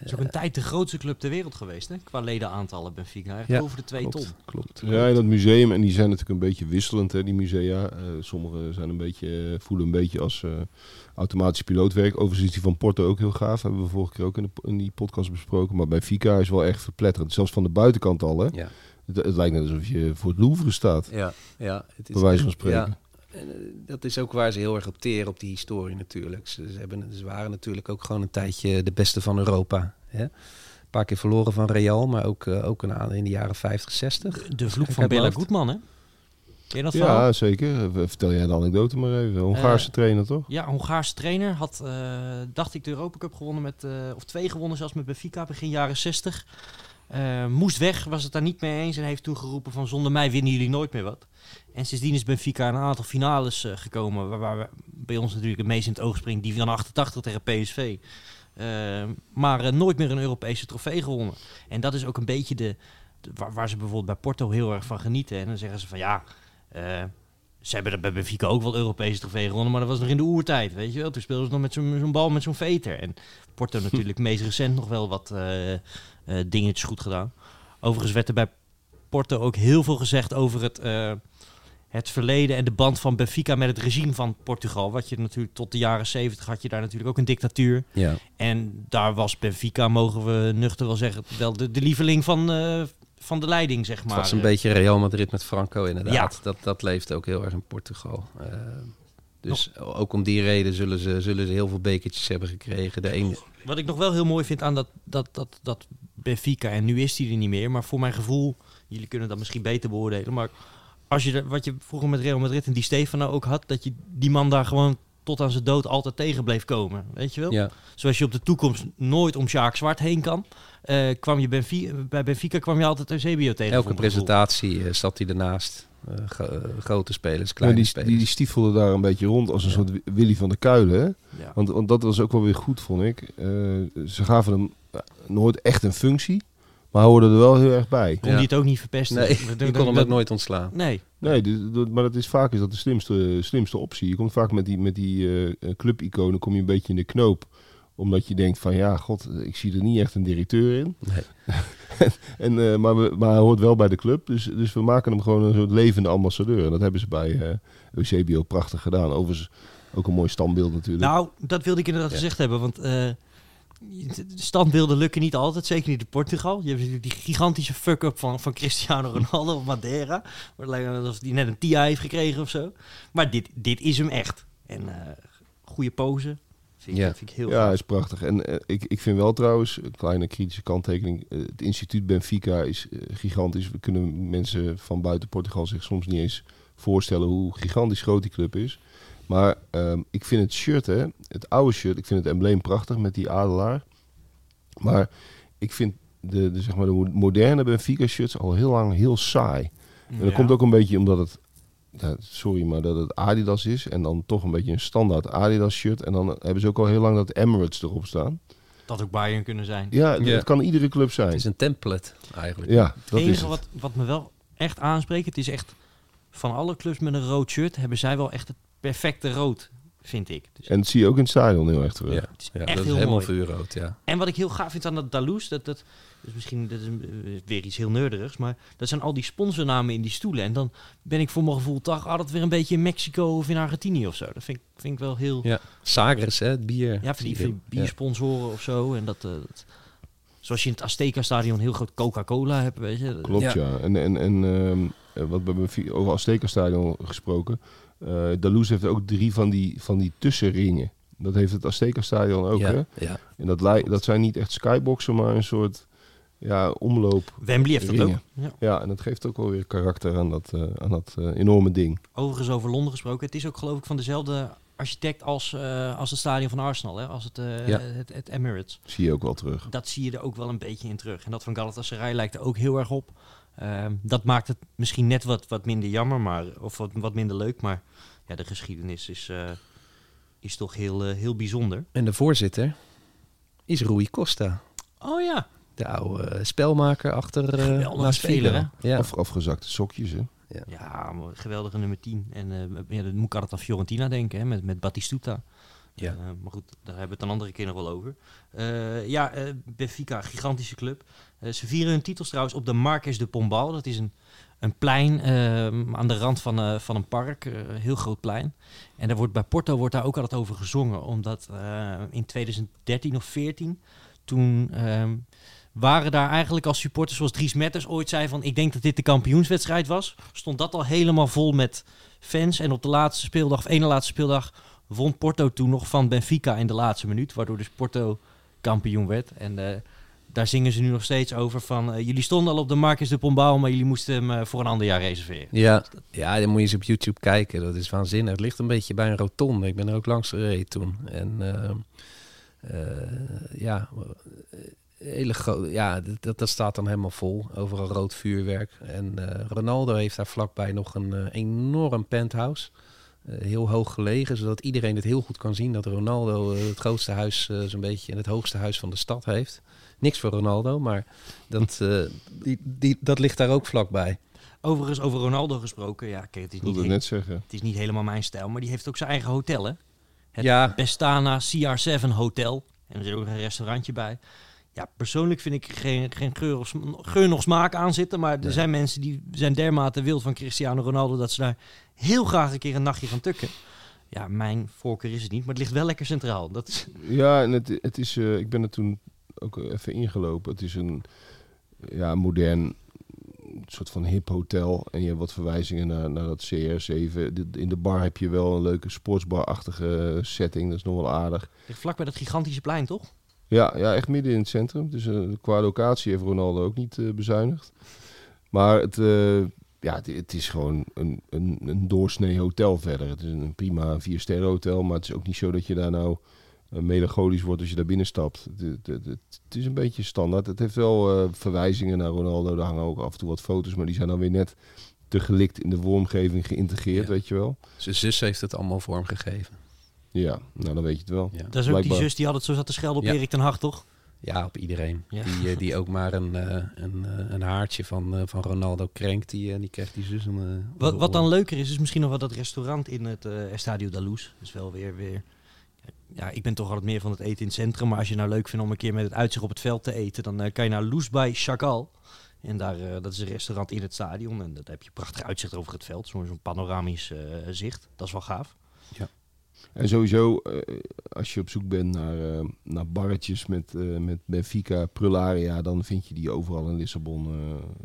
Het is ook een tijd de grootste club ter wereld geweest, hè? Qua ledenaantallen Benfica. Echt Ja, over de 2 ton. Klopt, klopt. Ja, in dat museum, en die zijn natuurlijk een beetje wisselend, hè, die musea. Eh, sommige zijn een beetje, voelen een beetje als eh, automatisch pilootwerk. Overigens is die van Porto ook heel gaaf. Hebben we vorige keer ook in, de, in die podcast besproken. Maar bij Fika is wel echt verpletterend. Zelfs van de buitenkant al, hè. Ja, Het, het lijkt net alsof je voor het Louvre staat, ja, ja. Het is bij wijze van spreken. Ja, en, eh, dat is ook waar ze heel erg op teren, op die historie natuurlijk. Ze, ze, hebben, ze waren natuurlijk ook gewoon een tijdje de beste van Europa. Hè? Een paar keer verloren van Real, maar ook, eh, ook een aan in de jaren 50, 60. De vloek Kijk van hoofd. Goedman, hè? Ken je dat verhaal? Ja, zeker. Vertel jij de anekdote maar even. Hongaarse Eh, trainer, toch? Ja, een Hongaarse trainer had, eh, dacht ik, de Europa Cup gewonnen met, eh, of twee gewonnen zelfs met Benfica begin jaren 60. Eh, moest weg, was het daar niet mee eens en heeft toen geroepen van zonder mij winnen jullie nooit meer wat. En sindsdien is Benfica een aantal finales eh, gekomen, waar, bij ons natuurlijk het meest in het oog springt, die van 88 tegen PSV. Eh, maar nooit meer een Europese trofee gewonnen. En dat is ook een beetje de, waar, waar ze bijvoorbeeld bij Porto heel erg van genieten. En dan zeggen ze van ja, ze hebben bij Benfica ook wel Europese trofee gewonnen, maar dat was nog in de oertijd, weet je wel. Toen speelden ze nog met zo'n bal met zo'n veter. En Porto natuurlijk meest recent nog wel wat eh, eh, dingetjes goed gedaan. Overigens werd er bij Porto ook heel veel gezegd over het, eh, het verleden en de band van Benfica met het regime van Portugal. Wat je natuurlijk tot de jaren 70 had je daar natuurlijk ook een dictatuur. Ja, En daar was Benfica, mogen we nuchter wel zeggen, wel de, de lieveling van, van de leiding, zeg het maar. was een beetje Real Madrid met Franco inderdaad. Ja. Dat, dat leeft ook heel erg in Portugal. Eh, dus ook om die reden zullen ze, zullen ze heel veel bekertjes hebben gekregen. De ene, Wat ik nog wel heel mooi vind aan dat, dat, dat, dat Benfica, en nu is hij er niet meer, maar voor mijn gevoel, jullie kunnen dat misschien beter beoordelen, maar als je wat je vroeger met Real Madrid en die Stefano ook had, dat je die man daar gewoon tot aan zijn dood altijd tegen bleef komen, weet je wel? ja, Zoals je op de toekomst nooit om Sjaak Zwart heen kan, eh, kwam je Benfica, bij Benfica kwam je altijd Eusebio tegen. elke presentatie eh, zat hij ernaast. Eh, gro- eh, grote spelers, Ja, kleine die, spelers. die, die stiefelde daar een beetje rond als een Ja. soort Wi- Willy van der Kuilen. Want, want dat was ook wel weer goed, vond ik. Eh, ze gaven hem eh, nooit echt een functie, maar hij hoorde er wel heel erg bij. Kon Ja. die het ook niet verpesten? nee, Dat- je dat- kon hem dat- ook nooit ontslaan. Nee, Nee, dat- maar dat is vaak is dat de slimste, slimste optie. Je komt vaak met die, met die eh, eh, clubiconen kom je een beetje in de knoop. Omdat je denkt van ja, god, ik zie er niet echt een directeur in. Nee. En, eh, maar, we, maar hij hoort wel bij de club. Dus, dus we maken hem gewoon een soort levende ambassadeur. En dat hebben ze bij eh Eusebio prachtig gedaan. Overigens ook een mooi standbeeld natuurlijk. Nou, dat wilde ik inderdaad Ja. gezegd hebben. Want eh, de standbeelden lukken niet altijd. Zeker niet in Portugal. Je hebt natuurlijk die gigantische fuck-up van, van Cristiano Ronaldo op Madeira. Maar het lijkt alsof hij net een TIA heeft gekregen of zo. Maar dit, dit is hem echt. En goede pose. Vind ik, Ja. vind ik heel ja, gaaf. is prachtig. En eh, ik, ik vind wel trouwens, een kleine kritische kanttekening. eh, het instituut Benfica is eh, gigantisch. We kunnen mensen van buiten Portugal zich soms niet eens voorstellen hoe gigantisch groot die club is. Maar ehm, ik vind het shirt, hè, het oude shirt, ik vind het embleem prachtig met die adelaar. Maar ik vind de, de, zeg maar, de mo- moderne Benfica shirts al heel lang heel saai. En dat Ja. komt ook een beetje omdat het, ja, sorry, maar dat het Adidas is. En dan toch een beetje een standaard Adidas shirt. En dan hebben ze ook al heel lang dat Emirates erop staan. Dat ook Bayern kunnen zijn. Ja, Ja. het kan iedere club Het zijn. is een template eigenlijk. Ja, dat Het is enige het. wat, wat me wel echt aanspreekt, het is echt van alle clubs met een rood shirt hebben zij wel echt het perfecte rood, vind ik. Dus, En dat zie je ook in het stadion heel erg terug. Ja, het is ja, echt dat is helemaal vuurrood, ja. En wat ik heel gaaf vind aan dat Dalous, dat, dat is misschien dat is eh, weer iets heel neurderigs, maar dat zijn al die sponsornamen in die stoelen. En dan ben ik voor mijn gevoel toch altijd weer een beetje in Mexico of in Argentinië of zo. Dat vind ik, vind ik wel heel... Ja, Sagres, hè, het bier. Ja, van die, Bier. van die biersponsoren of zo. En dat, eh, dat- zoals je in het Azteca-stadion heel groot Coca-Cola hebt, weet je. Klopt, ja. Ja. En, en, en ehm, eh, wat we hebben over Azteca Stadion gesproken. eh Dalous heeft ook drie van die, van die tussenringen. Dat heeft het Azteca Stadion ook, hè? ja, ja. En dat, dat zijn niet echt skyboxen, maar een soort ja, omloop. Wembley heeft dat ook. Ja. Ja, en dat geeft ook wel weer karakter aan dat, eh, aan dat eh, enorme ding. Overigens over Londen gesproken. Het is ook geloof ik van dezelfde architect als, uh, als het stadion van Arsenal, hè? als het, uh, ja. het, het, Emirates. Zie je ook wel terug. Dat zie je er ook wel een beetje in terug. En dat van Galatasaray lijkt er ook heel erg op. Uh, dat maakt het misschien net wat, wat minder jammer, maar, of wat, wat minder leuk. Maar ja, de geschiedenis is, is toch heel, heel bijzonder. En de voorzitter is Rui Costa. Oh ja. De oude spelmaker achter uh, speler, Ja. Af, afgezakte sokjes, hè? Ja, ja geweldige nummer 10. En uh, ja, dan moet ik altijd aan Fiorentina denken, hè, met, met Batistuta. Ja. Uh, maar goed, daar hebben we het een andere keer nog wel over. Uh, ja, uh, Benfica, gigantische club. ze vieren hun titels trouwens op de Marques de Pombal. Dat is een, een plein ehm, aan de rand van, van een park, een heel groot plein. En daar wordt, bij Porto wordt daar ook altijd over gezongen. Omdat in 2013 of 14, toen ehm, waren daar eigenlijk als supporters zoals Dries Metters ooit zei van... ik denk dat dit de kampioenswedstrijd was. Stond dat al helemaal vol met fans. En op de laatste speeldag, of ene laatste speeldag... won Porto toen nog van Benfica in de laatste minuut. Waardoor dus Porto kampioen werd. En uh, daar zingen ze nu nog steeds over van... Uh, jullie stonden al op de Marcus de Pombal... maar jullie moesten hem uh, voor een ander jaar reserveren. Ja. ja, dan moet je eens op YouTube kijken. Dat is waanzinnig. Het ligt een beetje bij een rotonde. Ik ben er ook langs gereden toen. En ja hele grote, ja, dat, dat staat dan helemaal vol. Overal rood vuurwerk. En uh, Ronaldo heeft daar vlakbij nog een uh, enorm penthouse. Uh, heel hoog gelegen, zodat iedereen het heel goed kan zien dat Ronaldo het grootste huis, zo'n beetje, en het hoogste huis van de stad heeft. Niks voor Ronaldo, maar dat, die, die, dat ligt daar ook vlakbij. Overigens, over Ronaldo gesproken, ja, kijk, het is niet, net zeggen. Het is niet helemaal mijn stijl, maar die heeft ook zijn eigen hotel, hè? Het ja. Bestana CR7 Hotel. En er zit ook een restaurantje bij. Ja, persoonlijk vind ik geen, geen geur, of, geur nog smaak aan zitten. Maar er zijn mensen die zijn dermate wild van Cristiano Ronaldo... dat ze daar heel graag een keer een nachtje gaan tukken. Ja, mijn voorkeur is het niet, maar het ligt wel lekker centraal. Dat is... Ja, en het, het is, uh, ik ben er toen ook even ingelopen. Het is een ja, modern soort van hip hotel. En je hebt wat verwijzingen naar, naar dat CR7. In de bar heb je wel een leuke sportsbar-achtige setting. Dat is nog wel aardig. Vlak bij dat gigantische plein, toch? Ja, ja, echt midden in het centrum. Dus uh, qua locatie heeft Ronaldo ook niet uh, bezuinigd. Maar het, uh, ja, het, het, is gewoon een, een, een doorsnee hotel verder. Het is een prima vier sterren hotel, maar het is ook niet zo dat je daar nou melancholisch wordt als je daar binnen stapt. Het, het, het is een beetje standaard. Het heeft wel verwijzingen naar Ronaldo. Daar hangen ook af en toe wat foto's, maar die zijn dan weer net te gelikt in de vormgeving geïntegreerd, weet je wel. Zijn zus heeft het allemaal vormgegeven. Ja, nou dan weet je het wel. Ja. Dat is ook die zus die altijd zo zat te schelden op Erik ten Hag, toch? Ja, op iedereen. Die, uh, die ook maar een, uh, een, uh, een haartje van, van Ronaldo krenkt, die, die krijgt die zus een... wat, wat dan leuker is, is misschien nog wel dat restaurant in het Estadio da Luz. Dat is wel weer, weer... Ja, ik ben toch altijd meer van het eten in het centrum. Maar als je nou leuk vindt om een keer met het uitzicht op het veld te eten... dan kan je naar Luz bij Chagall. En daar, dat is een restaurant in het stadion. En daar heb je prachtig uitzicht over het veld. Zo'n panoramisch zicht. Dat is wel gaaf. Ja. En sowieso, uh, als je op zoek bent naar, uh, naar barretjes met, uh, met Benfica, Prularia, dan vind je die overal in Lissabon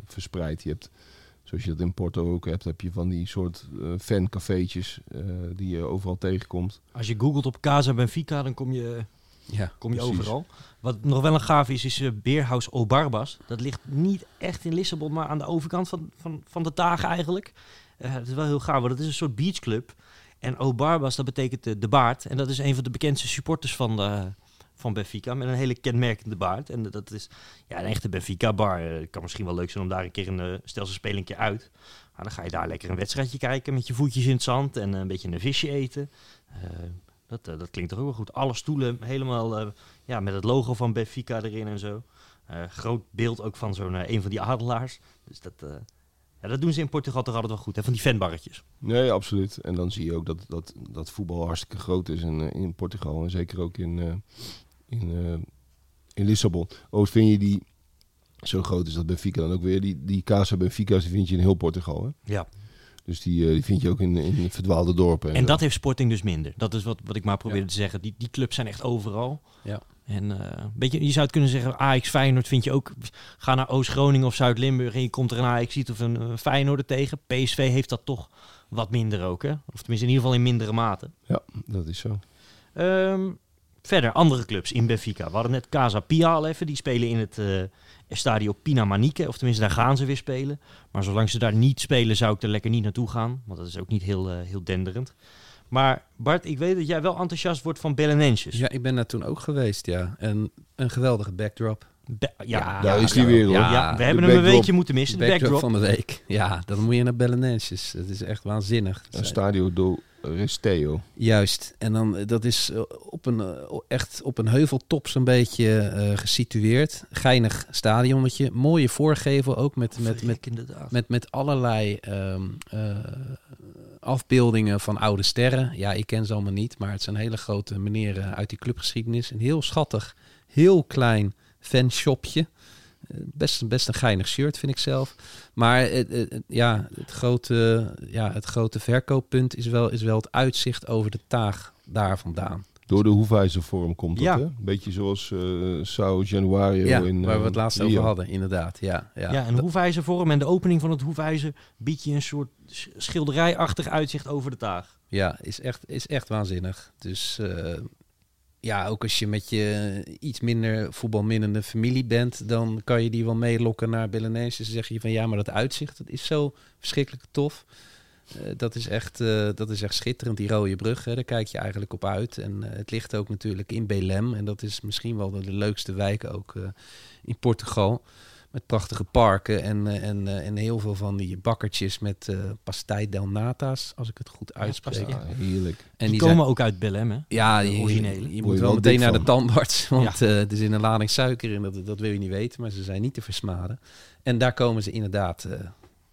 verspreid. Je hebt, zoals je dat in Porto ook hebt, heb je van die soort fancafeetjes die je overal tegenkomt. Als je googelt op Casa Benfica, dan kom je, ja, kom je overal. Wat nog wel een gaaf is, is Beerhuis Obarbas. Dat ligt niet echt in Lissabon, maar aan de overkant van, van, van de dagen eigenlijk. het is wel heel gaaf, want het is een soort beachclub. En Obarbas, dat betekent de, baard. En dat is een van de bekendste supporters van, de, van Benfica. Met een hele kenmerkende baard. En dat is ja, een echte Benfica-bar. Het eh, kan misschien wel leuk zijn om daar een keer een... Stel ze spelen een keer uit. Maar dan ga je daar lekker een wedstrijdje kijken met je voetjes in het zand. En een beetje een visje eten. Dat, dat klinkt toch ook wel goed. Alle stoelen helemaal ja, met het logo van Benfica erin en zo. groot beeld ook van zo'n een van die adelaars. Dus dat ja, dat doen ze in Portugal toch altijd wel goed, hè? van die fanbarretjes. Nee, absoluut. En dan zie je ook dat, dat, dat voetbal hartstikke groot is in, eh, in Portugal. En zeker ook in, uh, in, uh, in Lissabon. Ook vind je die, zo groot is dat Benfica dan ook weer, die, die Casa Benfica's die vind je in heel Portugal. Hè? Ja. Dus die, die vind je ook in, in verdwaalde dorpen. En, en dat heeft Sporting dus minder. Dat is wat, wat ik maar probeerde te zeggen. Die, die clubs zijn echt overal. Ja. En uh, beetje, je zou het kunnen zeggen, Ajax Feyenoord vind je ook. Ga naar Oost-Groningen of Zuid-Limburg en je komt er een Ajax ziet of een, een Feyenoord tegen. PSV heeft dat toch wat minder ook, hè? Of tenminste in ieder geval in mindere mate. Ja, dat is zo. Um, verder, andere clubs in Benfica. We hadden net Casa Pia al even. Die spelen in het uh, Estadio Pina Manique. Of tenminste, daar gaan ze weer spelen. Maar zolang ze daar niet spelen, zou ik er lekker niet naartoe gaan. Want dat is ook niet heel, uh, heel denderend. Maar Bart, ik weet dat jij wel enthousiast wordt van Belenenses. Ja, ik ben daar toen ook geweest, ja. En een geweldige backdrop. Be- ja, Daar is die weer hoor. Ja, ja, we de hebben hem een weekje moeten missen, de Backdrop, backdrop. van de week. Ja, dan moet je naar Belenenses. Dat is echt waanzinnig. Een Stadio do Resteo. Juist. En dan, eh, dat is eh, op een, eh, echt op een heuveltop zo'n beetje eh, gesitueerd. Geinig stadionnetje. Mooie voorgevel ook met, met, met, met, met allerlei ehm, eh, afbeeldingen van oude sterren. Ja, ik ken ze allemaal niet, maar het zijn hele grote meneren uit die clubgeschiedenis. Een heel schattig, heel klein fanshopje. Eh, Best, best een geinig shirt, vind ik zelf. Maar ja, het, grote, ja, het grote verkooppunt is wel, is wel het uitzicht over de taag daar vandaan. Door de hoefijzervorm komt dat, Ja. hè? Een beetje zoals eh Sao Januario Ja, in waar we eh, het laatst Rio. over hadden, inderdaad. Ja, ja. Ja, een hoefijzervorm en de opening van het hoefijzer biedt je een soort sch- schilderijachtig uitzicht over de taag. Ja, is echt, is echt waanzinnig. Dus eh, ja, ook als je met je iets minder voetbalminnende familie bent, dan kan je die wel meelokken naar Belenenses. Dan zeg je van ja, maar dat uitzicht, dat is zo verschrikkelijk tof. Eh, dat, is echt, eh, dat is echt schitterend, die rode brug. Hè, daar kijk je eigenlijk op uit. En eh, het ligt ook natuurlijk in Belém. En dat is misschien wel de, de leukste wijk ook eh, in Portugal. Met prachtige parken en, en, eh, en heel veel van die bakkertjes met eh pastei del natas, als ik het goed uitspreek. Ja, heerlijk. En die, komen ook uit Belém, hè? ja, de je, originele. je, je moet wel wel meteen naar de tandarts, want eh, er zit een lading suiker in, dat, dat wil je niet weten, maar ze zijn niet te versmaden. En daar komen ze inderdaad eh,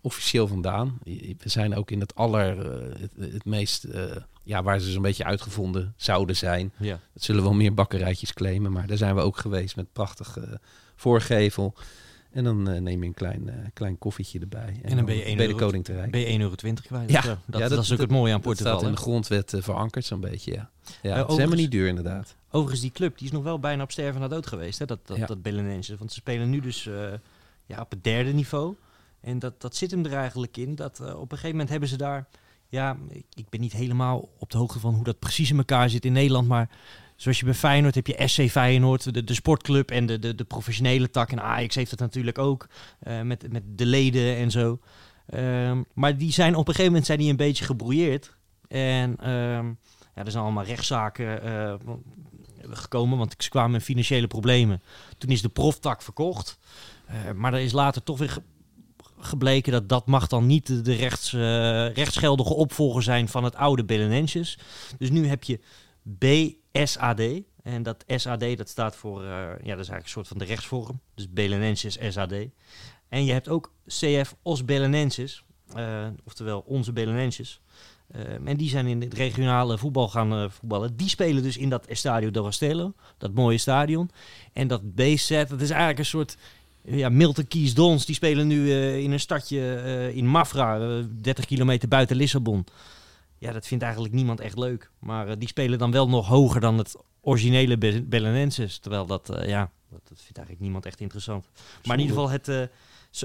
officieel vandaan. We zijn ook in het aller, eh, het, het meest, eh, ja, waar ze zo'n beetje uitgevonden zouden zijn. Ja. Dat zullen wel meer bakkerijtjes claimen, maar daar zijn we ook geweest met prachtig eh, voorgevel. En dan eh, neem je een klein, klein koffietje erbij. En dan ben je 1 bij de koning te rijden. Ben je 1,20 euro kwijt? Ja. dat, Ja, dat, is ook het mooie aan Dat staat Portugal. in de grondwet eh, verankerd zo'n beetje, ja. Ja, het is helemaal niet duur inderdaad. Overigens, die club die is nog wel bijna op sterven na dood geweest, hè? dat, dat, Ja. dat Belenenses. Want ze spelen nu dus ja, op het derde niveau. En dat, dat zit hem er eigenlijk in. Dat eh, op een gegeven moment hebben ze daar... Ja, ik, ben niet helemaal op de hoogte van hoe dat precies in elkaar zit in Nederland. Maar zoals je bij Feyenoord heb je SC Feyenoord, de, de sportclub en de, de, de professionele tak. En Ajax heeft het natuurlijk ook eh, met, met de leden en zo. Ehm, maar die zijn op een gegeven moment zijn die een beetje gebrouilleerd. En ehm, ja, er zijn allemaal rechtszaken eh, gekomen, want ze kwamen in financiële problemen. Toen is de proftak verkocht. Maar er is later toch weer gebleken dat dat mag dan niet de, de rechts, eh, rechtsgeldige opvolger zijn van het oude Belenenses. Dus nu heb je BSAD. En dat SAD dat staat voor, eh, ja, dat is eigenlijk een soort van de rechtsvorm. Dus Belenenses SAD. En je hebt ook CF Os Belenenses, eh, oftewel onze Belenenses. En die zijn in het regionale voetbal gaan voetballen. Die spelen dus in dat Estadio Rastelo, dat mooie stadion. En dat BZ, dat is eigenlijk een soort... Ja, Milton Keys Dons, die spelen nu eh, in een stadje eh, in Mafra, eh, 30 kilometer buiten Lissabon. Ja, dat vindt eigenlijk niemand echt leuk. Maar eh, die spelen dan wel nog hoger dan het originele Be- Belenenses. Terwijl dat, eh, ja, dat, vindt eigenlijk niemand echt interessant. Maar in ieder geval, het, eh,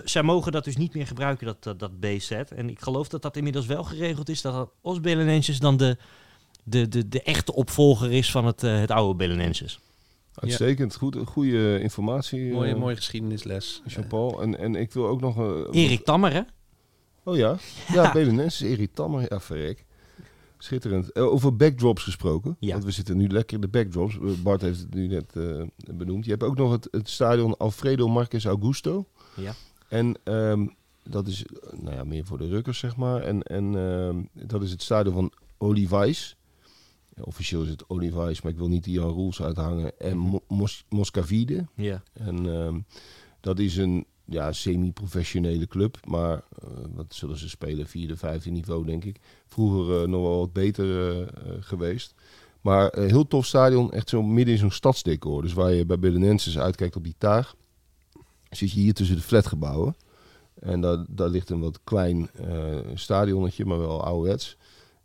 zij mogen dat dus niet meer gebruiken, dat, dat, BZ. En ik geloof dat dat inmiddels wel geregeld is, dat Os Belenenses dan de, de, de, de echte opvolger is van het, eh, het oude Belenenses. Uitstekend. Goed, goede informatie. Mooie, eh, mooie geschiedenisles. Jean-Paul. En, en ik wil ook nog... eh, Erik Tammer, hè? Oh ja? Ja, Belenenses, Erik Tammer. Ja, verrek. Schitterend. Eh, over backdrops gesproken. Ja. Want we zitten nu lekker in de backdrops. Bart heeft het nu net eh, benoemd. Je hebt ook nog het, het stadion Alfredo Marques Augusto. Ja. En ehm, dat is nou ja, meer voor de rukkers, zeg maar. En, en ehm, dat is het stadion van Olivais. Officieel is het Olivais, maar ik wil niet die Jan Roels uithangen. En Mo- Mos Moscavide. Ja. En ehm, dat is een ja, semi-professionele club. Maar eh, wat zullen ze spelen? Vierde, vijfde niveau, denk ik. Vroeger eh, nog wel wat beter eh, geweest. Maar een heel tof stadion. Echt zo midden in zo'n stadsdecor. Dus waar je bij Belenenses uitkijkt op die taag. Zit je hier tussen de flatgebouwen. En daar, daar ligt een wat klein stadionnetje, maar wel ouderwets.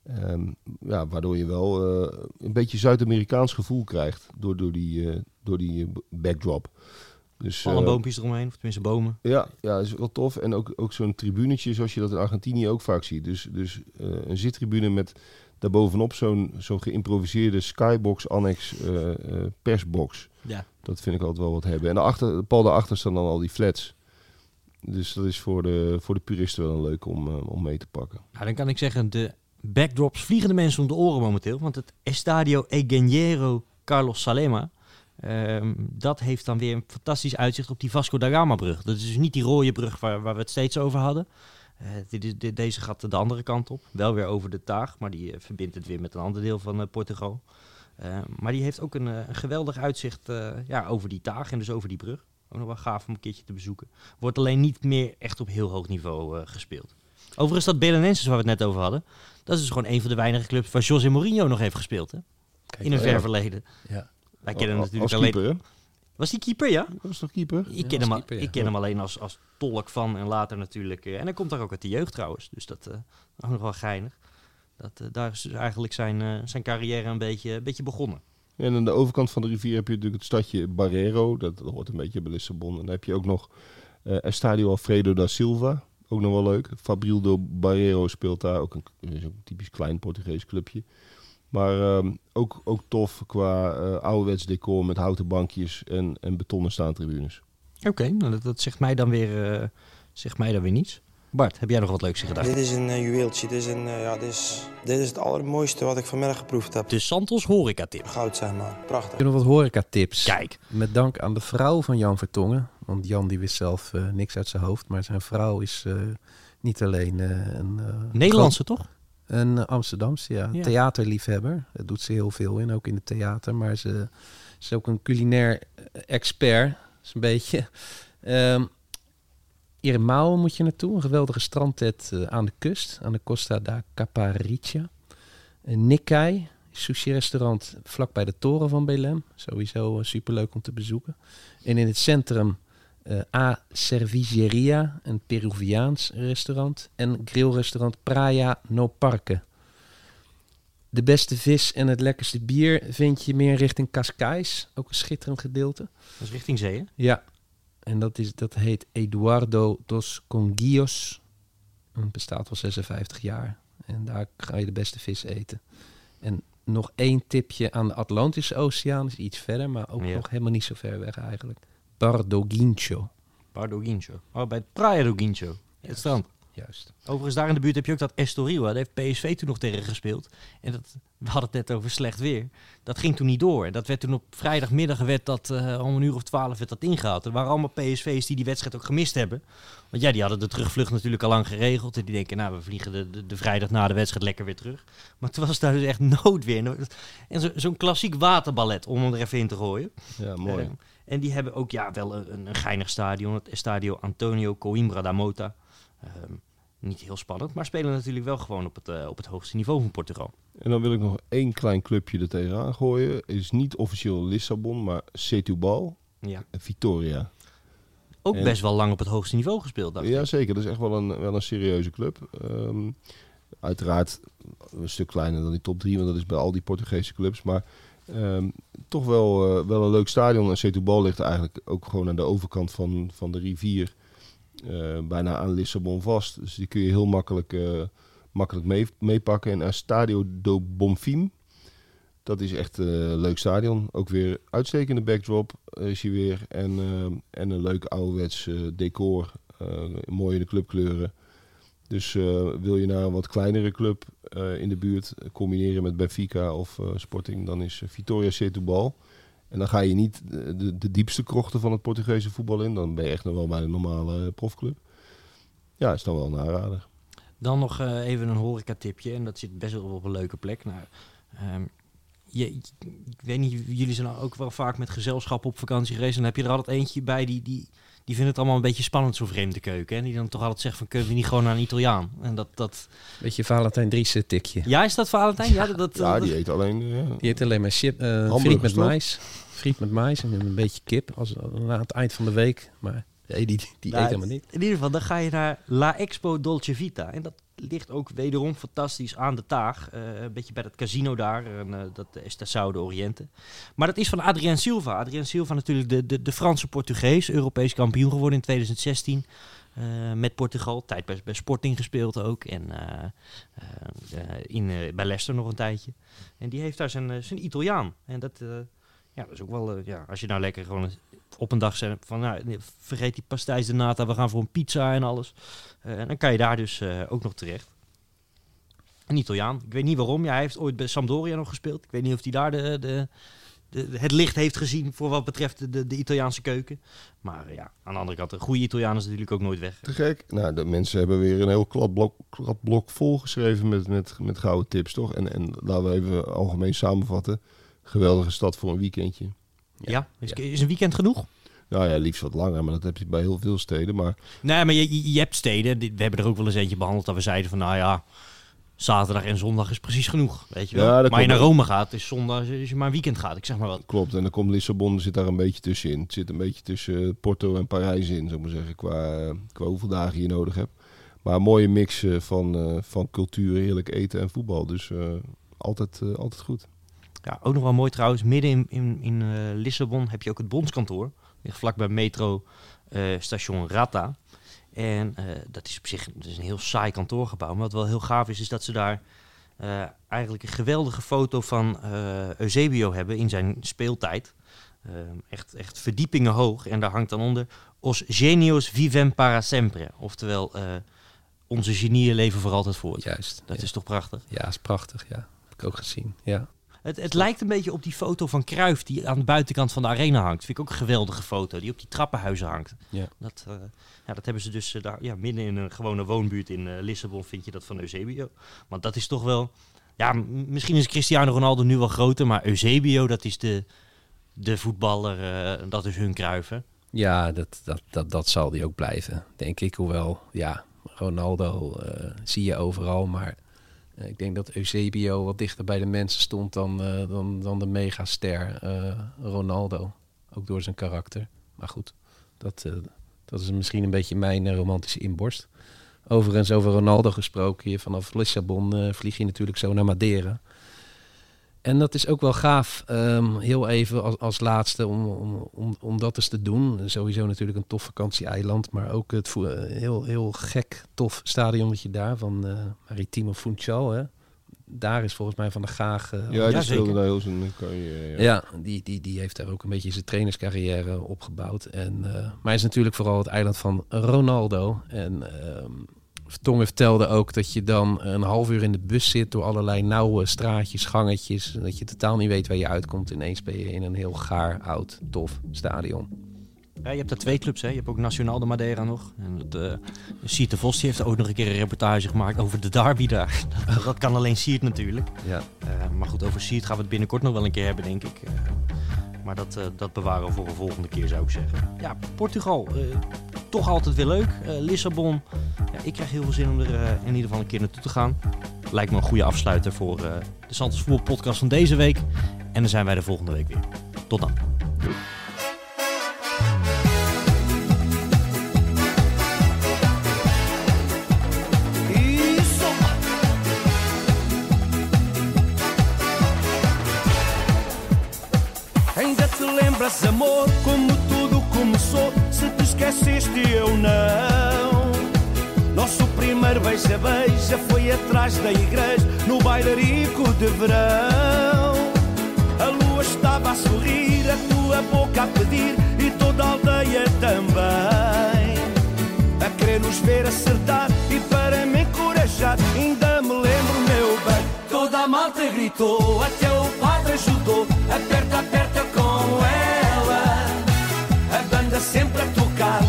Ehm, ja, waardoor je wel eh, een beetje Zuid-Amerikaans gevoel krijgt door, door die, eh, door die eh, backdrop. Dus, Alle eh, boompjes eromheen, of tenminste bomen. ja, ja, is wel tof. En ook, ook zo'n tribunetje zoals je dat in Argentinië ook vaak ziet. Dus, dus eh, een zittribune met daarbovenop zo'n zo'n geïmproviseerde skybox-annex eh, eh, persbox. Ja. Dat vind ik altijd wel wat hebben. En daarachter, pal daarachter staan dan al die flats. Dus dat is voor de, voor de puristen wel een leuk om, om mee te pakken. Nou, dan kan ik zeggen, de backdrops vliegen de mensen om de oren momenteel. Want het Estadio Egeniero Carlos Salema... ehm, dat heeft dan weer een fantastisch uitzicht op die Vasco da Gama brug. Dat is dus niet die rode brug waar, waar we het steeds over hadden. Eh, dit deze gaat de andere kant op. Wel weer over de Taag, maar die eh, verbindt het weer met een ander deel van eh, Portugal. Eh, maar die heeft ook een, een geweldig uitzicht ja, over die Taag en dus over die brug. Ook nog wel gaaf om een keertje te bezoeken. Wordt alleen niet meer echt op heel hoog niveau gespeeld. Overigens dat Belenenses waar we het net over hadden. Dat is dus gewoon een van de weinige clubs waar José Mourinho nog heeft gespeeld. Hè? Kijk, In een ja. ver verleden. Ja. Wij kennen hem natuurlijk keeper, alleen... hè? Was die keeper, ja? Dat was toch keeper? Ik Ja, ken, als hem, al- keeper, ja. ik ken hem alleen als, als tolk van en later natuurlijk. eh, en hij komt daar ook uit de jeugd trouwens. Dus dat eh ook nog wel geinig. Dat, eh, daar is dus eigenlijk zijn, eh, zijn carrière een beetje, een beetje begonnen. En aan de overkant van de rivier heb je natuurlijk het stadje Barreiro. Dat hoort een beetje bij Lissabon. En dan heb je ook nog eh Estadio Alfredo da Silva. Ook nog wel leuk. Fabrildo Barreiro speelt daar. Ook een, typisch klein Portugees clubje. Maar ehm, ook, ook tof qua eh ouderwets decor met houten bankjes en, en betonnen staantribunes. Oké, nou dat, dat zegt, mij dan weer, eh, zegt mij dan weer niets. Bart, heb jij nog wat leuks in gedachten? Dit is een eh, juweeltje. Dit is, een, eh, ja, dit, is, dit is het allermooiste wat ik vanmiddag geproefd heb. De Santos horeca tip. Goud, zeg maar. Prachtig. Kunnen we wat horeca-tips? Kijk, Met dank aan de vrouw van Jan Vertongen. Want Jan die wist zelf eh, niks uit zijn hoofd. Maar zijn vrouw is eh, niet alleen eh, een... Nederlandse toch? Een Amsterdamse, ja. Ja. Theaterliefhebber. Daar doet ze heel veel in, ook in het theater. Maar ze, ze is ook een culinair expert. Dat is een beetje... Ehm Irmao moet je naartoe. Een geweldige strandtent aan de kust. Aan de Costa da Caparica. Een Nikkei. Sushi-restaurant vlakbij de toren van Belém. Sowieso superleuk om te bezoeken. En in het centrum eh, A Cerviceria, een Peruviaans restaurant. En grillrestaurant Praia no Parque. De beste vis en het lekkerste bier vind je meer richting Cascais. Ook een schitterend gedeelte. Dat is richting zee, hè? Ja. En dat, is, dat heet Eduardo dos Conguillos. Het bestaat al 56 jaar. En daar ga je de beste vis eten. En nog één tipje aan de Atlantische Oceaan. Is iets verder, maar ook Ja. nog helemaal niet zo ver weg eigenlijk. Bardoguincho. Bardo Guincho. Oh, bij het Praia do Guincho. Het strand. Juist. Overigens, daar in de buurt heb je ook dat Estoril. Daar heeft PSV toen nog tegen gespeeld. En dat, we hadden het net over slecht weer. Dat ging toen niet door. Dat werd toen op vrijdagmiddag werd dat, eh, om een uur of twaalf werd dat ingehaald. Er waren allemaal PSV's die die wedstrijd ook gemist hebben. Want ja, die hadden de terugvlucht natuurlijk al lang geregeld. En die denken, nou, we vliegen de, de, de vrijdag na de wedstrijd lekker weer terug. Maar toen was daar dus echt noodweer. En zo- zo'n klassiek waterballet, om hem er even in te gooien. Ja, mooi. Eh, en die hebben ook ja, wel een, een geinig stadion. Het Estadio Antonio Coimbra da Mota. Ehm, niet heel spannend, maar spelen natuurlijk wel gewoon op het, eh, op het hoogste niveau van Portugal. En dan wil ik nog één klein clubje er tegenaan gooien. Is niet officieel Lissabon, maar Setúbal Ja. en Vitoria. Ook En- best wel lang op het hoogste niveau gespeeld, dacht ik. Ja, zeker. Dat is echt wel een, wel een serieuze club. Ehm, uiteraard een stuk kleiner dan die top 3, want dat is bij al die Portugese clubs. Maar ehm, toch wel, eh, wel een leuk stadion. En Setúbal ligt eigenlijk ook gewoon aan de overkant van, van de rivier. eh, bijna aan Lissabon vast. Dus die kun je heel makkelijk, eh, makkelijk mee, meepakken. En Estadio do Bonfim, dat is echt een leuk stadion. Ook weer uitstekende backdrop is hij weer. En, en een leuk ouderwets decor. mooi in de clubkleuren. Dus eh, wil je naar een wat kleinere club eh, in de buurt eh, combineren met Benfica of Sporting, dan is Vitoria Setúbal. En dan ga je niet de, de, diepste krochten van het Portugese voetbal in. Dan ben je echt nog wel bij een normale profclub. Ja, is dan wel een aanrader. Dan nog even een horeca-tipje. En dat zit best wel op een leuke plek. Nou, ehm, je, ik weet niet, jullie zijn ook wel vaak met gezelschap op vakantie geweest. En dan heb je er altijd eentje bij die, die, die vindt het allemaal een beetje spannend, zo'n vreemde keuken. En die dan toch altijd zegt van, kunnen we niet gewoon naar een Italiaan? En dat, dat... Beetje Valentijn Driessen tikje. Ja, is dat Valentijn? Ja, dat, dat, Ja, dat- die eet alleen... eh, Die eet alleen maar chip, eh Hamburgers, friet met mais. Friet met mais en een beetje kip als, aan het eind van de week. Maar nee, die, die Nou, eet helemaal niet. In ieder geval, dan ga je naar La Expo Dolce Vita. En dat ligt ook wederom fantastisch aan de Taag. Eh, een beetje bij dat casino daar. En, eh, dat Estação de Oriente. Maar dat is van Adrien Silva. Adrien Silva natuurlijk de, de, de Franse Portugees. Europees kampioen geworden in 2016. eh, met Portugal. Tijd bij, bij Sporting gespeeld ook. En in, bij Leicester nog een tijdje. En die heeft daar zijn, zijn Italiaan. En dat, ja, dat is ook wel... ja, als je nou lekker gewoon op een dag zegt van... Nou, vergeet die pastijs de nata. We gaan voor een pizza en alles. Eh, en dan kan je daar dus eh, ook nog terecht. Een Italiaan. Ik weet niet waarom. Ja, hij heeft ooit bij Sampdoria nog gespeeld. Ik weet niet of hij daar de, de, de, het licht heeft gezien voor wat betreft de, de Italiaanse keuken. Maar eh, ja, aan de andere kant, een goede Italiaan is natuurlijk ook nooit weg. Te gek. Nou, de mensen hebben weer een heel kladblok, kladblok volgeschreven met, met, met gouden tips, toch? En, en laten we even algemeen samenvatten. Geweldige stad voor een weekendje. Ja, is, is een weekend genoeg? Nou ja, liefst wat langer, maar dat heb je bij heel veel steden. Maar... Nee, maar je, je hebt steden, we hebben er ook wel eens eentje behandeld dat we zeiden van, nou ja, zaterdag en zondag is precies genoeg, weet je wel. Ja, maar je naar Rome gaat, is zondag, als je maar een weekend gaat, ik zeg maar wat. Klopt, en dan komt Lissabon, zit daar een beetje tussenin. Het zit een beetje tussen Porto en Parijs in, zou ik maar zeggen, qua, qua hoeveel dagen je nodig hebt. Maar een mooie mix eh, van, eh, van cultuur, heerlijk eten en voetbal. Dus eh, altijd, eh, altijd goed. Ja, ook nog wel mooi trouwens, midden in, in, in eh, Lissabon heb je ook het bondskantoor. Ligt vlakbij metro eh, station Rata. En eh, dat is op zich dat is een heel saai kantoorgebouw. Maar wat wel heel gaaf is, is dat ze daar eigenlijk een geweldige foto van Eusebio hebben in zijn speeltijd. Echt, echt verdiepingen hoog. En daar hangt dan onder Os genios vivem para sempre. Oftewel, onze genieën leven voor altijd voort. Juist. Dat ja. is toch prachtig? Ja, is prachtig. Ja, heb ik ook gezien. Ja. Het, het lijkt een beetje op die foto van Kruif die aan de buitenkant van de arena hangt. Vind ik ook een geweldige foto, die op die trappenhuizen hangt. Ja. Dat, eh, ja, dat hebben ze dus eh, daar, ja, midden in een gewone woonbuurt in eh, Lissabon vind je dat van Eusebio. Want dat is toch wel, ja, misschien is Cristiano Ronaldo nu wel groter, maar Eusebio dat is de, de voetballer, dat is hun Kruif. hè. Ja, dat, dat, dat, dat zal die ook blijven, denk ik. Hoewel, ja, Ronaldo zie je overal. Maar ik denk dat Eusebio wat dichter bij de mensen stond dan, eh, dan, dan de megaster eh, Ronaldo. Ook door zijn karakter. Maar goed, dat, eh, dat is misschien een beetje mijn eh, romantische inborst. Overigens over Ronaldo gesproken. Hier vanaf Lissabon eh, vlieg je natuurlijk zo naar Madeira. En dat is ook wel gaaf, ehm, heel even als, als laatste, om, om, om, om dat eens te doen. Sowieso natuurlijk een tof vakantieeiland, maar ook het vo- heel, heel gek tof stadionnetje daar van eh Maritimo Funchal. Hè. Daar is volgens mij Van de Gaag... eh, Ja, die speelde daar heel zijn carrière. Ja. ja, die, die, die heeft daar ook een beetje zijn trainerscarrière opgebouwd. En, eh, maar hij is natuurlijk vooral het eiland van Ronaldo. En ehm Vertongen vertelde ook dat je dan een half uur in de bus zit door allerlei nauwe straatjes, gangetjes. Dat je totaal niet weet waar je uitkomt. Ineens ben je in een heel gaar, oud, tof stadion. Ja, je hebt daar twee clubs, hè. Je hebt ook Nacional de Madeira nog. En dat, eh Siert de Vos heeft ook nog een keer een reportage gemaakt over de derby daar. Dat, dat kan alleen Siert natuurlijk. Ja. Eh, maar goed, over Siert gaan we het binnenkort nog wel een keer hebben, denk ik. Eh, maar dat, dat bewaren we voor een volgende keer, zou ik zeggen. Ja, Portugal, toch altijd weer leuk. Lissabon, ik krijg heel veel zin om er eh, in ieder geval een keer naartoe te gaan. Lijkt me een goede afsluiter voor eh, de Santos Voetbal podcast van deze week. En dan zijn wij de volgende week weer. Tot dan. Beija-beija foi atrás da igreja, no bailarico de verão. A lua estava a sorrir, a tua boca a pedir e toda a aldeia também. A querer nos ver acertar e para me encorajar, ainda me lembro, meu bem. Toda a malta gritou, até o padre ajudou. Aperta, aperta com ela. A banda sempre a tocar,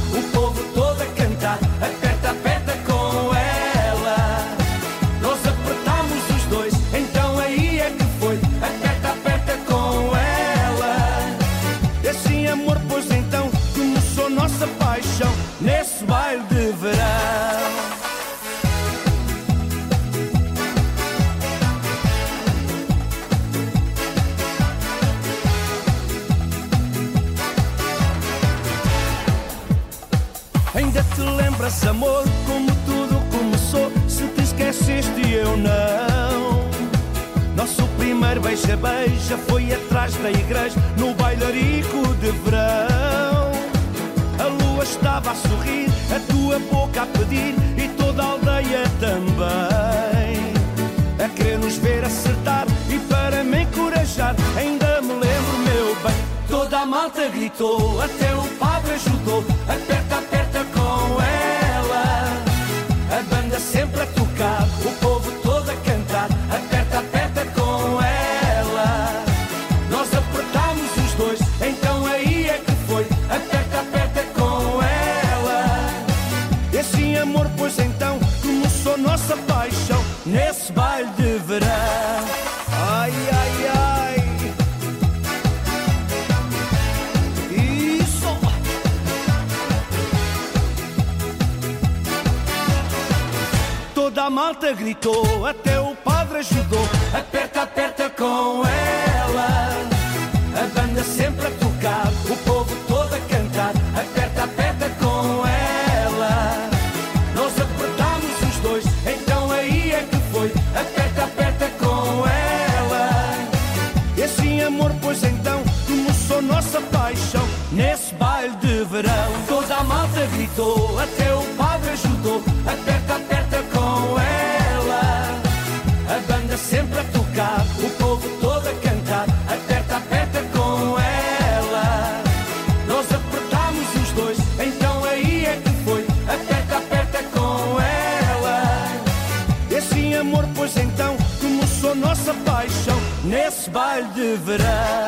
a sorrir, a tua boca a pedir e toda a aldeia também. A querer nos ver acertar e para me encorajar, ainda me lembro, meu bem. Toda a malta gritou, até o padre ajudou. malta gritou, até o padre ajudou. Aperta, aperta com verão.